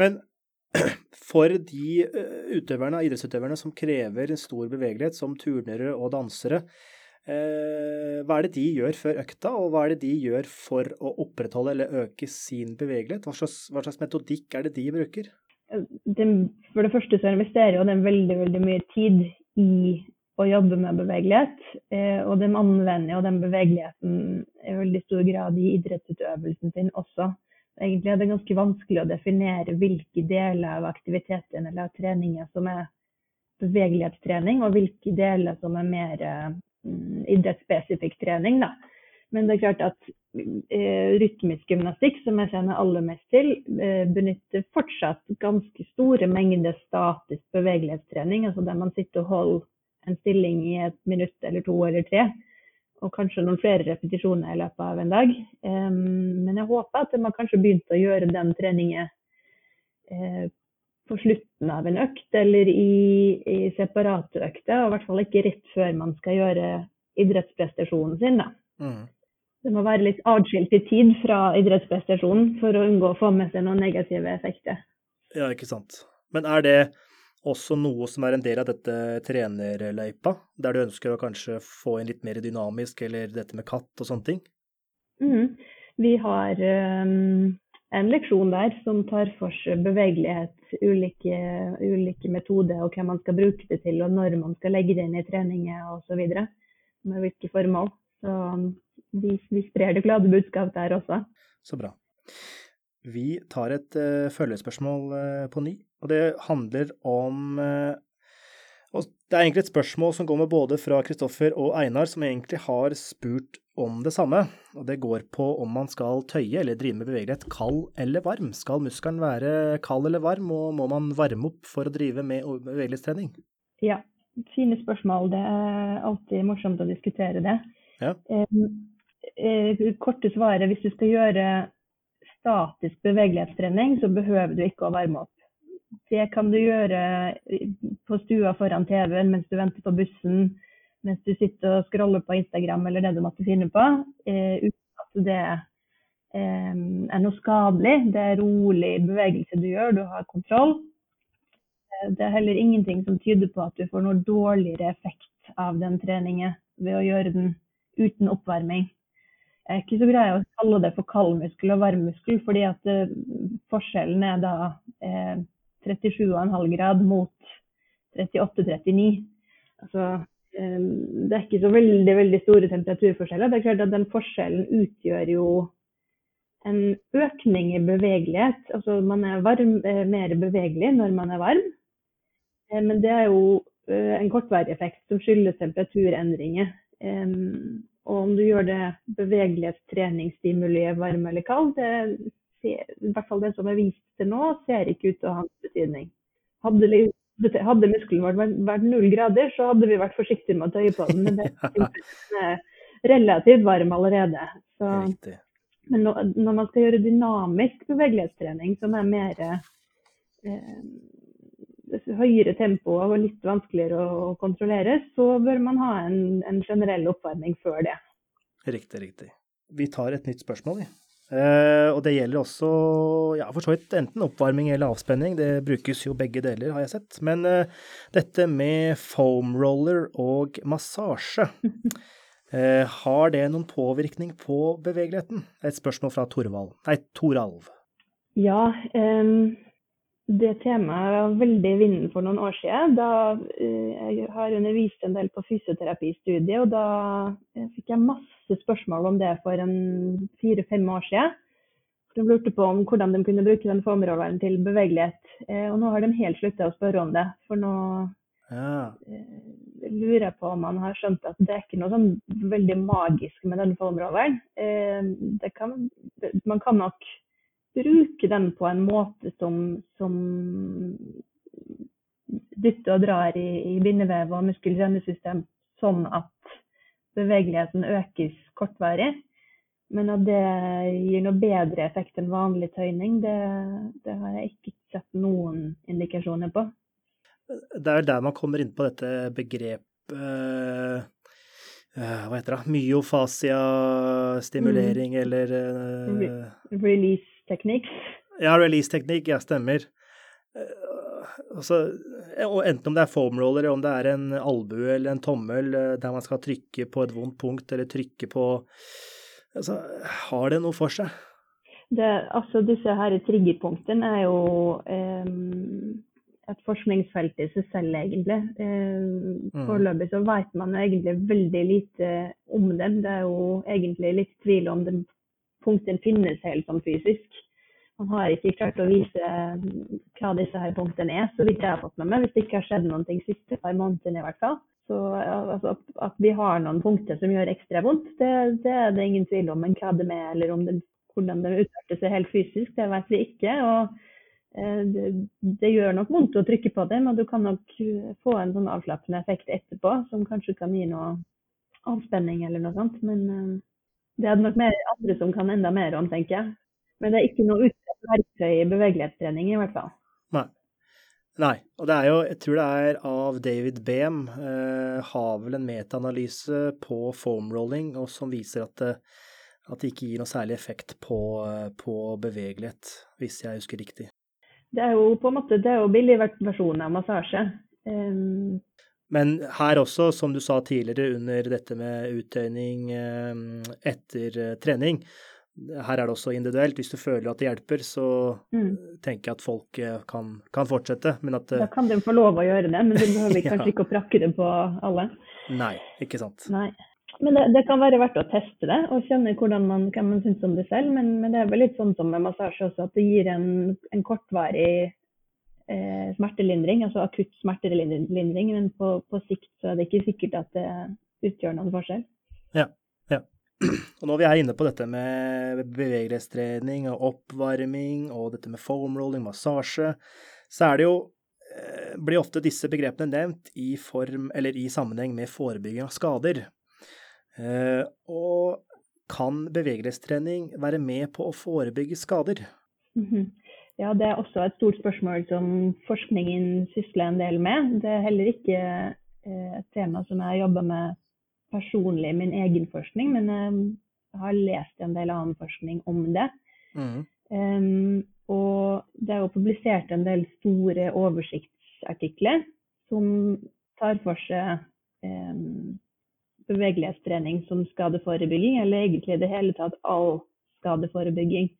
S1: Men for de utøverne, idrettsutøverne som krever stor bevegelighet, som turnere og dansere, Eh, hva er det de gjør før økta, og hva er det de gjør for å opprettholde eller øke sin bevegelighet? Hva slags, hva slags metodikk er det de bruker?
S2: De, for det første så investerer jo de veldig, veldig mye tid i å jobbe med bevegelighet. Eh, og de anvender jo den bevegeligheten i veldig stor grad i idrettsutøvelsen sin også. Egentlig er det ganske vanskelig å definere hvilke deler av aktiviteten eller treningen som er bevegelighetstrening, og hvilke deler som er mer Mm, idrettsspesifikk trening. Da. Men det er klart at eh, rytmisk gymnastikk, som jeg kjenner aller mest til, eh, benytter fortsatt ganske store mengder statisk bevegelighetstrening. Altså der man sitter og holder en stilling i et minutt eller to eller tre. Og kanskje noen flere repetisjoner i løpet av en dag. Men jeg håper at man kanskje begynte å gjøre den treningen eh, på slutten av en økt eller i, i separate økter, og i hvert fall ikke rett før man skal gjøre idrettsprestasjonen sin. Da. Mm. Det må være litt atskilt i tid fra idrettsprestasjonen for å unngå å få med seg noen negative effekter.
S1: Ja, ikke sant. Men er det også noe som er en del av dette trenerløypa, der du ønsker å kanskje få inn litt mer dynamisk, eller dette med katt og sånne ting?
S2: Mm. Vi har um, en leksjon der som tar for seg bevegelighet, ulike, ulike, metoder og hva man skal bruke det til, og når man skal legge det inn i treninger osv. Med hvilke formål. Så vi, vi, sprer det glade budskap der også.
S1: Så bra. Vi tar et uh, følgespørsmål uh, på ny, og det handler om uh, og Det er egentlig et spørsmål som kommer både fra Kristoffer og Einar, som egentlig har spurt om det samme. og Det går på om man skal tøye eller drive med bevegelighet kald eller varm. Skal muskelen være kald eller varm, og må man varme opp for å drive med bevegelighetstrening?
S2: Ja, fine spørsmål. Det er alltid morsomt å diskutere det. Ja. Eh, korte svaret hvis du skal gjøre statisk bevegelighetstrening, så behøver du ikke å varme opp. Det kan du gjøre på stua foran TV-en mens du venter på bussen mens du sitter og scroller på Instagram eller det du måtte finne på, eh, uten at det eh, er noe skadelig. Det er rolig bevegelse du gjør, du har kontroll. Eh, det er heller ingenting som tyder på at du får noe dårligere effekt av den treningen ved å gjøre den uten oppvarming. Jeg er ikke så grei å kalle det for kald muskel og varm muskel, fordi at uh, forskjellen er da eh, 37,5 grad mot 38-39. Altså, det er ikke så veldig, veldig store temperaturforskjeller. Det er klart at Den forskjellen utgjør jo en økning i bevegelighet. Altså man er varm, eh, mer bevegelig når man er varm. Eh, men det er jo eh, en kortvarig effekt som skyldes temperaturendringer. Og om du gjør det bevegelighetstreningsstimuli varm eller kald, det, i hvert fall det som er vist til nå, ser ikke ut til å ha betydning. Hadde hadde muskelen vår vært null grader, så hadde vi vært forsiktige med å tøye på den. Men det er relativt varm allerede. Så, men når man skal gjøre dynamisk bevegelighetstrening, som er mer eh, høyere tempo og litt vanskeligere å kontrollere, så bør man ha en, en generell oppvarming før det.
S1: Riktig, riktig. Vi tar et nytt spørsmål, vi. Uh, og det gjelder også ja, for så vidt enten oppvarming eller avspenning. Det brukes jo begge deler, har jeg sett. Men uh, dette med foam roller og massasje, uh, har det noen påvirkning på bevegeligheten? Et spørsmål fra Torvald. Nei, Toralv.
S2: Ja, um, det temaet var veldig i vinden for noen år siden. Da jeg har undervist en del på fysioterapistudiet, og da fikk jeg masse spørsmål om det for en fire-fem år siden. De lurte på om hvordan de kunne bruke den formråveren til bevegelighet. Eh, og nå har de helt slutta å spørre om det. For nå ja. Eh, lurer jeg på om man har skjønt at det er ikke noe sånn veldig magisk med den formråveren. Eh, kan, man kan nok bruke den på en måte som, som dytter og drar i, i bindevev og muskel-kjernesystem, sånn at bevegeligheten økes kortvarig. Men at det gir noe bedre effekt enn vanlig tøyning, det, det har jeg ikke sett noen indikasjoner på.
S1: Det er der man kommer inn på dette begrepet eh, eh, Hva heter det? Myofasiastimulering mm. eller
S2: uh, Release techniques.
S1: Ja, release-teknikk. Ja, stemmer. Altså, og enten om det er foam roller, eller om det er en albue eller en tommel der man skal trykke på et vondt punkt, eller trykke på altså, Har det noe for seg?
S2: Det, altså, disse her triggerpunktene er jo eh, et forskningsfelt i seg selv, egentlig. Eh, mm. Foreløpig så vet man egentlig veldig lite om dem. Det er jo egentlig litt tvil om den punktene finnes helt sånn fysisk. Man har ikke klart å vise hva disse her punktene er, så vidt jeg har fått med meg. Hvis det ikke har skjedd noen ting siste par månedene i hvert fall. Så altså, At vi har noen punkter som gjør ekstra vondt, det, det er det ingen tvil om. Men hva det er, eller om det hvordan det utarter seg helt fysisk, det vet vi ikke. og eh, det, det, gjør nok vondt å trykke på det, men du kan nok få en sånn avslappende effekt etterpå som kanskje kan gi noe avspenning eller noe sånt. Men eh, det er nok mer andre som kan enda mer om, tenker jeg. Men det er ikke noe utsatt verktøy i bevegelighetstrening, i hvert fall.
S1: Nei. Nei. Og det er jo, jeg tror det er av David Behm, eh, har vel en metaanalyse på foamrolling og som viser at det, at det ikke gir noe særlig effekt på, på, bevegelighet, hvis jeg husker riktig.
S2: Det er jo på en måte det er jo billig versjon av massasje. Um...
S1: Men her også, som du sa tidligere under dette med uttøyning etter eh, trening, her er det også individuelt. Hvis du føler at det hjelper, så mm. tenker jeg at folk eh, kan, kan, fortsette. Men at
S2: Da kan de få lov å gjøre det, men du behøver kanskje ja. ikke å prakke det på alle.
S1: Nei, ikke sant.
S2: Nei. Men det, det, kan være verdt å teste det og kjenne hvordan man, hva man syns om det selv. Men, men, det er vel litt sånn som med massasje også, at det gir en, en kortvarig eh, smertelindring, altså akutt smertelindring. Men på, på, sikt så er det ikke sikkert at det utgjør noen forskjell.
S1: Ja, ja. Og når vi er inne på dette med bevegelighetstrening og oppvarming og dette med foam rolling, massasje, så er det jo eh, blir ofte disse begrepene nevnt i, form, i sammenheng med forebygging av skader. Eh, og kan bevegelighetstrening være med på å forebygge skader?
S2: Mhm. Ja, det er også et stort spørsmål som forskningen sysler en del med. Det er heller ikke eh, et tema som jeg jobber med personlig i min egen forskning, men jeg har lest en del annen forskning om det. Mm. Um, og det er jo publisert en del store oversiktsartikler som tar for seg um, bevegelighetstrening som skadeforebygging, eller egentlig i det hele tatt all skadeforebygging.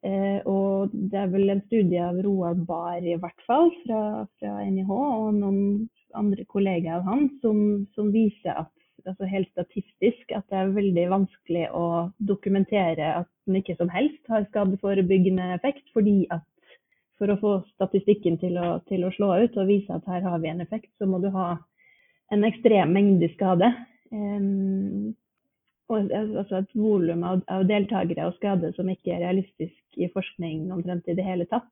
S2: Eh, og det er vel en studie av Roar Bahr i hvert fall, fra, fra NIH, og noen andre kollegaer av han, som, som viser at altså helt statistisk at det er veldig vanskelig å dokumentere at den ikke som helst har skadeforebyggende effekt, fordi at for å få statistikken til å, til å, slå ut og vise at her har vi en effekt, så må du ha en ekstrem mengde skade. Um, altså et volum av, av, deltakere og skadde som ikke er realistisk i forskning omtrent i det hele tatt.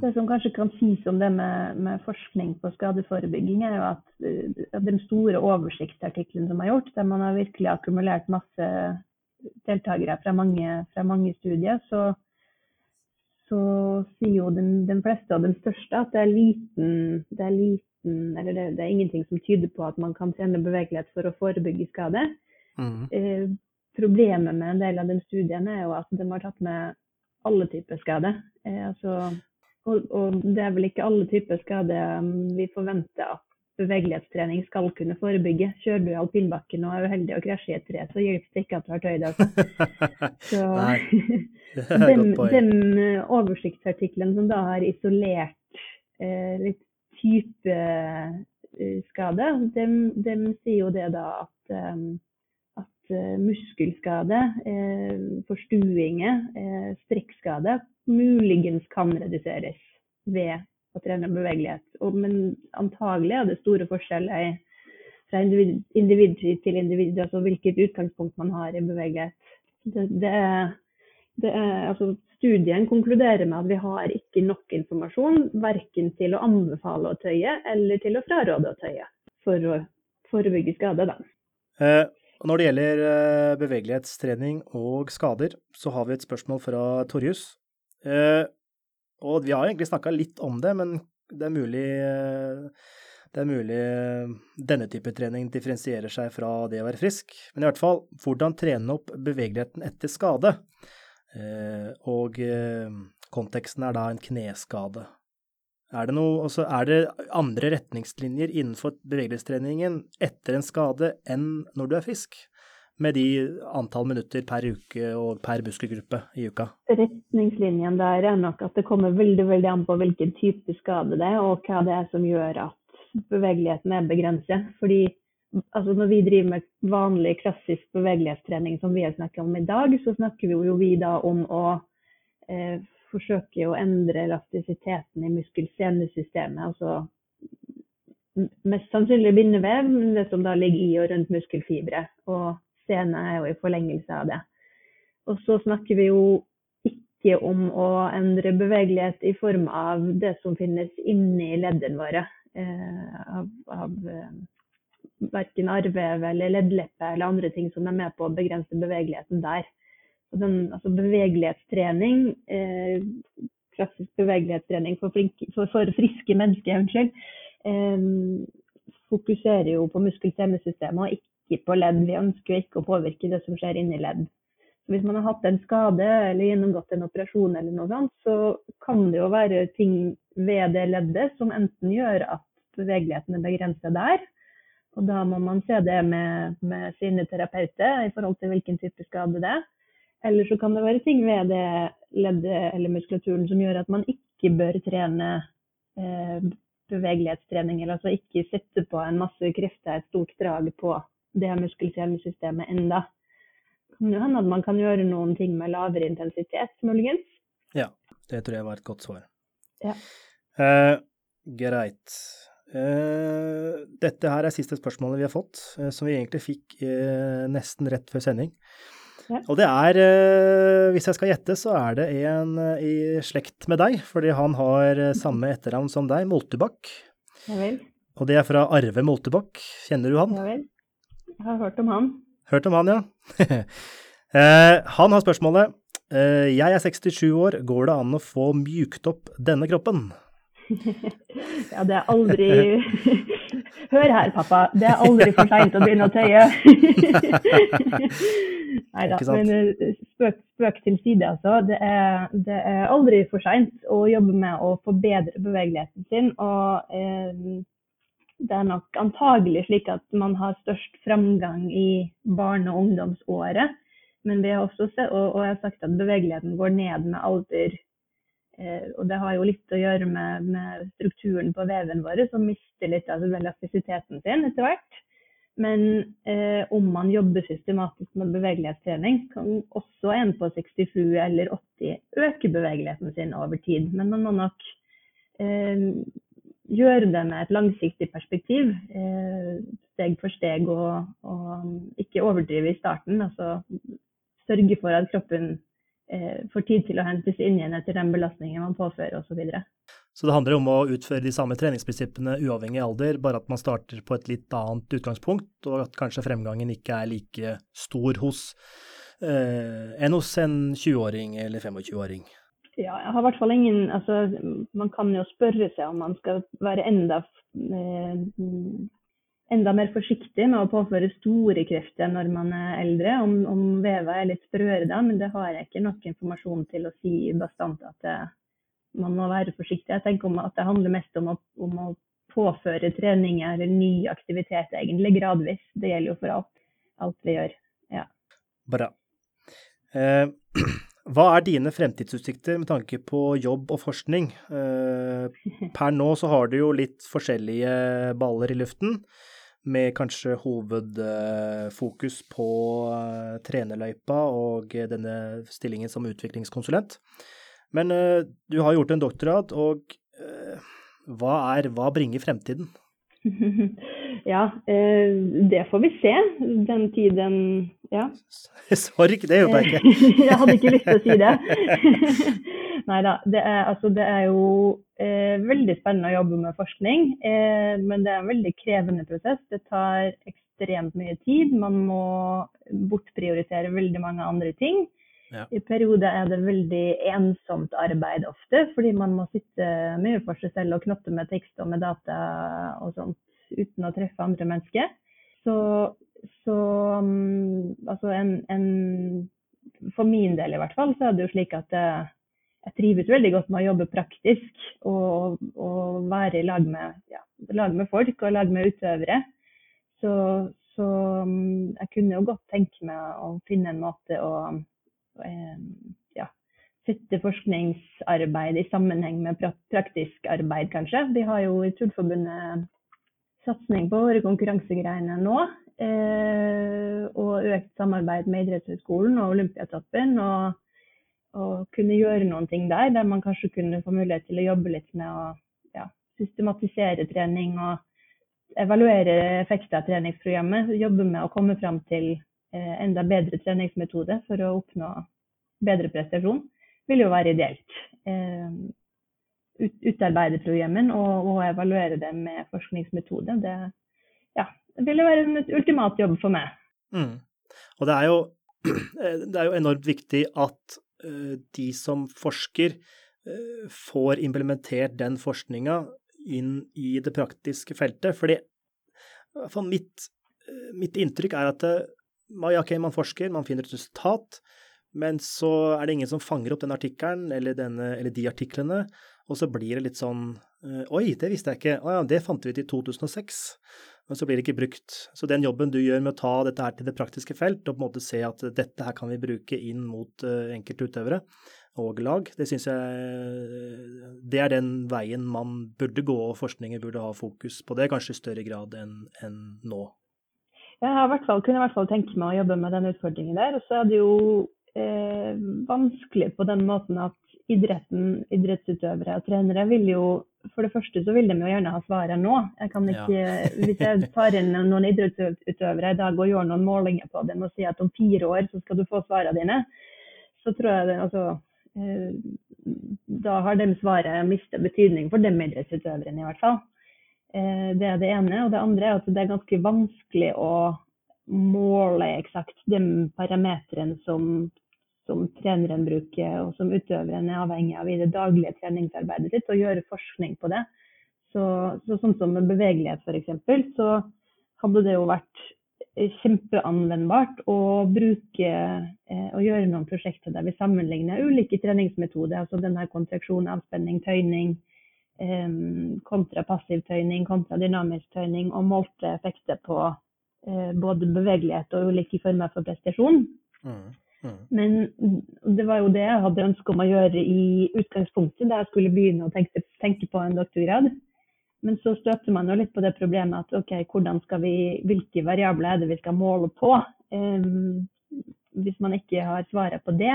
S2: Det som kanskje kan sies om det med, med forskning på skadeforebygging, er jo at, at den store oversiktsartikkelen som er gjort, der man har virkelig akkumulert masse deltakere fra mange, fra mange studier, så, så sier jo den, den, fleste og den største at det er liten, det er liten Eller det, det, er ingenting som tyder på at man kan trene bevegelighet for å forebygge skade. Mm. Eh, problemet med en del av den studien er jo at de har tatt med alle typer skade. Eh, altså, og, og, det er vel ikke alle typer skade um, vi forventer at bevegelighetstrening skal kunne forebygge. Kjører du i alpinbakken og er uheldig og krasjer i et tre, så hjelper det ikke at du har tøyd deg. Så den, den uh, oversiktsartikkelen som da har isolert eh, litt type eh, skade, de, de sier jo det da at, eh, eh, muskelskade, forstuinger, strekkskade muligens kan reduseres ved å trene bevegelighet. Men antagelig er det store forskjeller fra individ, individ til individ, altså hvilket utgangspunkt man har i bevegelighet. Det, det er, det er, altså, Studien konkluderer med at vi har ikke nok informasjon verken til å anbefale å tøye eller til å fraråde å tøye for å forebygge skade.
S1: Eh, når det gjelder eh, bevegelighetstrening og skader, så har vi et spørsmål fra Torjus. Eh, og vi har egentlig snakka litt om det, men det er mulig eh, det er mulig denne type trening differensierer seg fra det å være frisk, men i hvert fall hvordan trene opp bevegeligheten etter skade. Og konteksten er da en kneskade. Er det, noe, altså er det andre retningslinjer innenfor bevegelighetstreningen etter en skade enn når du er frisk? Med de antall minutter per uke og per muskelgruppe i uka?
S2: Retningslinjen der er nok at det kommer veldig, veldig an på hvilken type skade det er, og hva det er som gjør at bevegeligheten er begrenset. Fordi altså når vi driver med vanlig, klassisk bevegelighetstrening som vi har snakket om i dag, så snakker vi jo vi da om å eh, forsøke å endre elastisiteten i muskel-senesystemet. Altså mest sannsynlig bindevev, men det som da ligger i og rundt muskelfibre. Og sene er jo i forlengelse av det. Og så snakker vi jo ikke om å endre bevegelighet i form av det som finnes inni leddene våre. Eh, av, av eh, verken arrvev eller leddleppe eller andre ting som er med på å begrense bevegeligheten der. Den, altså bevegelighetstrening, eh, klassisk bevegelighetstrening for, flinke, for, for friske mennesker, unnskyld, eh, fokuserer jo på muskel-senesystemet og ikke på ledd. Vi ønsker ikke å påvirke det som skjer inni ledd. Så hvis man har hatt en skade eller gjennomgått en operasjon, eller noe sånt, så kan det jo være ting ved det leddet som enten gjør at bevegeligheten er begrenset der. Og da må man se det med, med sine terapeuter i forhold til hvilken type skade det er. Eller så kan det være ting ved det leddet eller muskulaturen som gjør at man ikke bør trene eh, bevegelighetstrening, eller altså ikke sette på en masse krefter, et stort drag på det muskelcellesystemet enda. Det kan jo hende at man kan gjøre noen ting med lavere intensitet, muligens.
S1: Ja, det tror jeg var et godt svar.
S2: Ja.
S1: Eh, greit. Eh, dette her er siste spørsmålet vi har fått, eh, som vi egentlig fikk eh, nesten rett før sending.
S2: Ja.
S1: Og det er, eh, hvis jeg skal gjette, så er det en eh, i slekt med deg, fordi han har eh, samme etternavn som deg, Moltebakk.
S2: Ja vel.
S1: Og det er fra Arve Moltebakk. Kjenner du han?
S2: Ja vel. Jeg har hørt om han.
S1: Hørt om han, ja. Han har spørsmålet Jeg er 67 år, går det an å få mjukt opp denne kroppen?
S2: Ja, det er aldri Hør her, pappa. Det er aldri for seint å begynne å tøye. Nei da. Men eh, spøk, spøk til side, altså. Det er, det er aldri for seint å jobbe med å forbedre bevegeligheten sin. Og eh, det er nok antagelig slik at man har størst framgang i barne- og ungdomsåret. Men vi har også sett, og, og jeg har sagt at bevegeligheten går ned med alder. Eh, og det har jo litt å gjøre med, med strukturen på veven vår, som mister litt av elastisiteten sin etter hvert. Men eh, om man jobber systematisk med bevegelighetstrening, kan også en på 67 eller 80 øke bevegeligheten sin over tid. Men man må nok eh, gjøre det med et langsiktig perspektiv, eh, steg for steg, og, og ikke overdrive i starten. Altså sørge for at kroppen eh, får tid til å hentes inn igjen etter den belastningen man påfører osv.
S1: Så det handler om å utføre de samme treningsprinsippene uavhengig av alder, bare at man starter på et litt annet utgangspunkt, og at kanskje fremgangen ikke er like stor hos eh, enn hos en 20-åring eller 25-åring.
S2: Ja, jeg har i hvert fall ingen altså, Man kan jo spørre seg om man skal være enda, eh, enda mer forsiktig med å påføre store krefter når man er eldre, om, om veva er litt sprøere da, men det har jeg ikke nok informasjon til å si bastant at det, man må være forsiktig. Jeg tenker om at det handler mest om å, om å påføre treninger eller ny aktivitet egentlig gradvis. Det gjelder jo for alt, alt vi gjør. Ja.
S1: Bra. Eh, hva er dine fremtidsutsikter med tanke på jobb og forskning? Eh, per nå så har du jo litt forskjellige baller i luften, med kanskje hovedfokus på eh, trenerløypa og denne stillingen som utviklingskonsulent. Men uh, du har gjort en doktorgrad, og uh, hva, er, hva bringer fremtiden?
S2: ja, uh, det får vi se. Den tiden Ja.
S1: Sorry, det gjorde jeg ikke.
S2: jeg hadde ikke lyst til å si det. Nei da. Det, altså, det er jo veldig spennende å jobbe med forskning, men det er en veldig krevende prosess. Det tar ekstremt mye tid. Man må bortprioritere veldig mange andre ting. I perioder er det veldig ensomt arbeid ofte, fordi man må sitte mye for seg selv og knotte med tekst og med data og sånt uten å treffe andre mennesker. Så, så um, altså en, en, For min del i hvert fall, så er det jo slik at jeg, jeg trives veldig godt med å jobbe praktisk og, og være i lag med, ja, lag med folk og lag med utøvere. Så, så um, jeg kunne jo godt tenke meg å finne en måte å ja, sette forskningsarbeid i sammenheng med praktisk arbeid, kanskje. Vi har jo i Turforbundet satsing på våre konkurransegreiene nå. Eh, og økt samarbeid med idrettshøyskolen og Olympiatoppen. Og, og, kunne gjøre noen ting der, der man kanskje kunne få mulighet til å jobbe litt med å ja, systematisere trening og evaluere effekter av treningsprogrammet. Jobbe med å komme fram til eh, enda bedre treningsmetode for å oppnå bedre prestasjon. Vil jo være ideelt. Eh, utarbeide programmen og, og, evaluere det med forskningsmetode. Det, ja, det ville være en ultimat jobb for meg.
S1: Mm. Og det er, jo, det er jo enormt viktig at de som forsker, får implementert den forskninga inn i det praktiske feltet. Fordi mitt, uh, mitt inntrykk er at okay, man forsker, man finner et resultat, men så er det ingen som fanger opp den artikkelen eller, eller de artiklene og så blir det litt sånn eh, Oi, det visste jeg ikke. Å ja, det fant vi ut i 2006. Men så blir det ikke brukt. Så den jobben du gjør med å ta dette her til det praktiske felt, og på en måte se at dette her kan vi bruke inn mot uh, enkelte utøvere og lag, det syns jeg det er den veien man burde gå, og forskningen burde ha fokus på det, kanskje i større grad enn en nå.
S2: Jeg har hvert fall, kunne i hvert fall tenke meg å jobbe med den utfordringen der. Og så er det jo eh, vanskelig på den måten at idretten, idrettsutøvere og trenere vil jo For det første så vil de jo gjerne ha svaret nå. Jeg kan ikke, ja. Hvis jeg tar inn noen idrettsutøvere i dag og gjør noen målinger på dem og sier at om fire år så skal du få svarene dine, så tror jeg det, altså eh, Da har de svaret mistet betydning for dem idrettsutøverne, i hvert fall. Eh, det er det ene. Og det andre er at det er ganske vanskelig å måle eksakt de parametrene som som treneren bruker, og som utøveren er avhengig av i det daglige treningsarbeidet sitt, og gjøre forskning på det. Så, så sånn som med bevegelighet f.eks., så hadde det jo vært kjempeanvendbart å bruke eh, og gjøre noen prosjekter der vi sammenligner ulike treningsmetoder, altså denne kontraksjon, avspenning, tøyning, eh, kontra passiv tøyning, kontra dynamisk tøyning, og målte effekter på eh, både bevegelighet og ulike former for prestasjon. Mm. Mm. Men det var jo det jeg hadde ønske om å gjøre i utgangspunktet da jeg skulle begynne å tenke, tenke på en doktorgrad. Men så støter man jo litt på det problemet at ok, hvordan skal vi, hvilke variabler er det vi skal måle på? Um, hvis man ikke har svaret på det,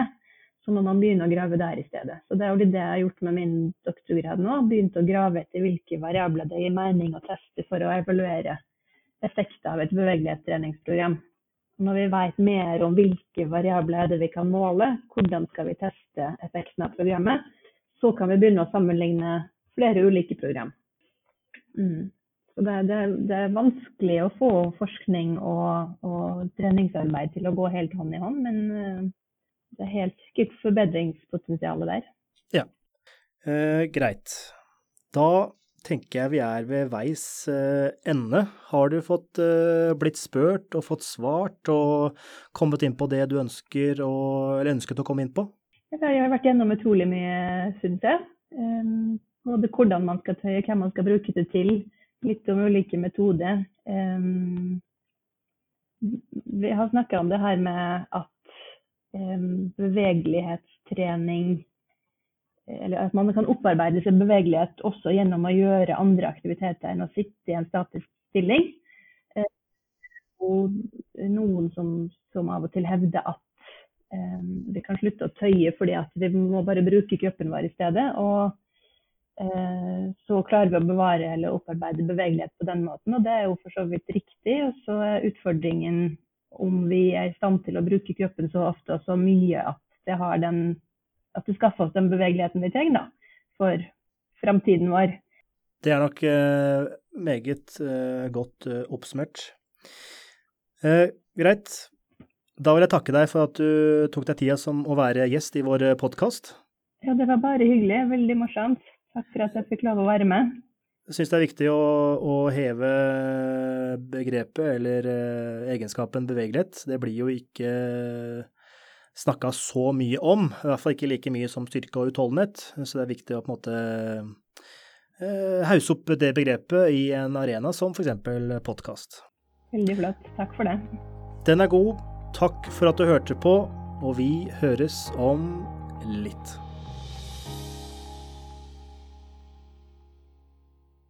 S2: så må man begynne å grave der i stedet. Så det er jo det jeg har gjort med min doktorgrad nå. Begynt å grave etter hvilke variabler det gir mening å teste for å evaluere effekter av et bevegelighetstreningsprogram. Når vi vet mer om hvilke variabler er det vi kan måle, hvordan skal vi teste effekten av programmet, så kan vi begynne å sammenligne flere ulike program. Mm. Så det, det, det, er vanskelig å få forskning og, og, treningsarbeid til å gå helt hånd i hånd, men uh, det er helt sikkert forbedringspotensial der.
S1: Ja, eh, greit. Da tenker jeg vi er ved veis eh, ende. Har du fått eh, blitt spurt og fått svart og kommet inn på det du ønsker og, eller ønsket å komme inn på?
S2: Jeg har vært gjennom utrolig mye, syns jeg. Um, både hvordan man skal tøye, hvem man skal bruke det til. Litt om ulike metoder. Um, vi har snakka om det her med at bevegelighetstrening eller at man kan opparbeide seg bevegelighet også gjennom å gjøre andre aktiviteter enn å sitte i en statisk stilling. Eh, og noen som, som av og til hevder at eh, vi kan slutte å tøye fordi at vi må bare bruke kroppen vår i stedet. Og eh, så klarer vi å bevare eller opparbeide bevegelighet på den måten, og det er jo for så vidt riktig. Og så er utfordringen om vi er i stand til å bruke kroppen så ofte og så mye at det har den at det skaffer oss den bevegeligheten vi trenger da, for framtiden vår.
S1: Det er nok eh, meget eh, godt eh, oppsummert. greit. Da vil jeg takke deg for at du tok deg tida som å være gjest i vår podkast.
S2: Ja, det var bare hyggelig. Veldig morsomt. Takk for at jeg fikk lov å være med.
S1: Syns det er viktig å, å heve begrepet, eller eh, egenskapen bevegelighet. Det blir jo ikke snakka så mye om, i hvert fall ikke like mye som styrke og utholdenhet. Så det er viktig å på en måte eh, hause opp det begrepet i en arena som f.eks. podkast.
S2: Veldig flott. Takk for det.
S1: Den er god. Takk for at du hørte på, og vi høres om litt.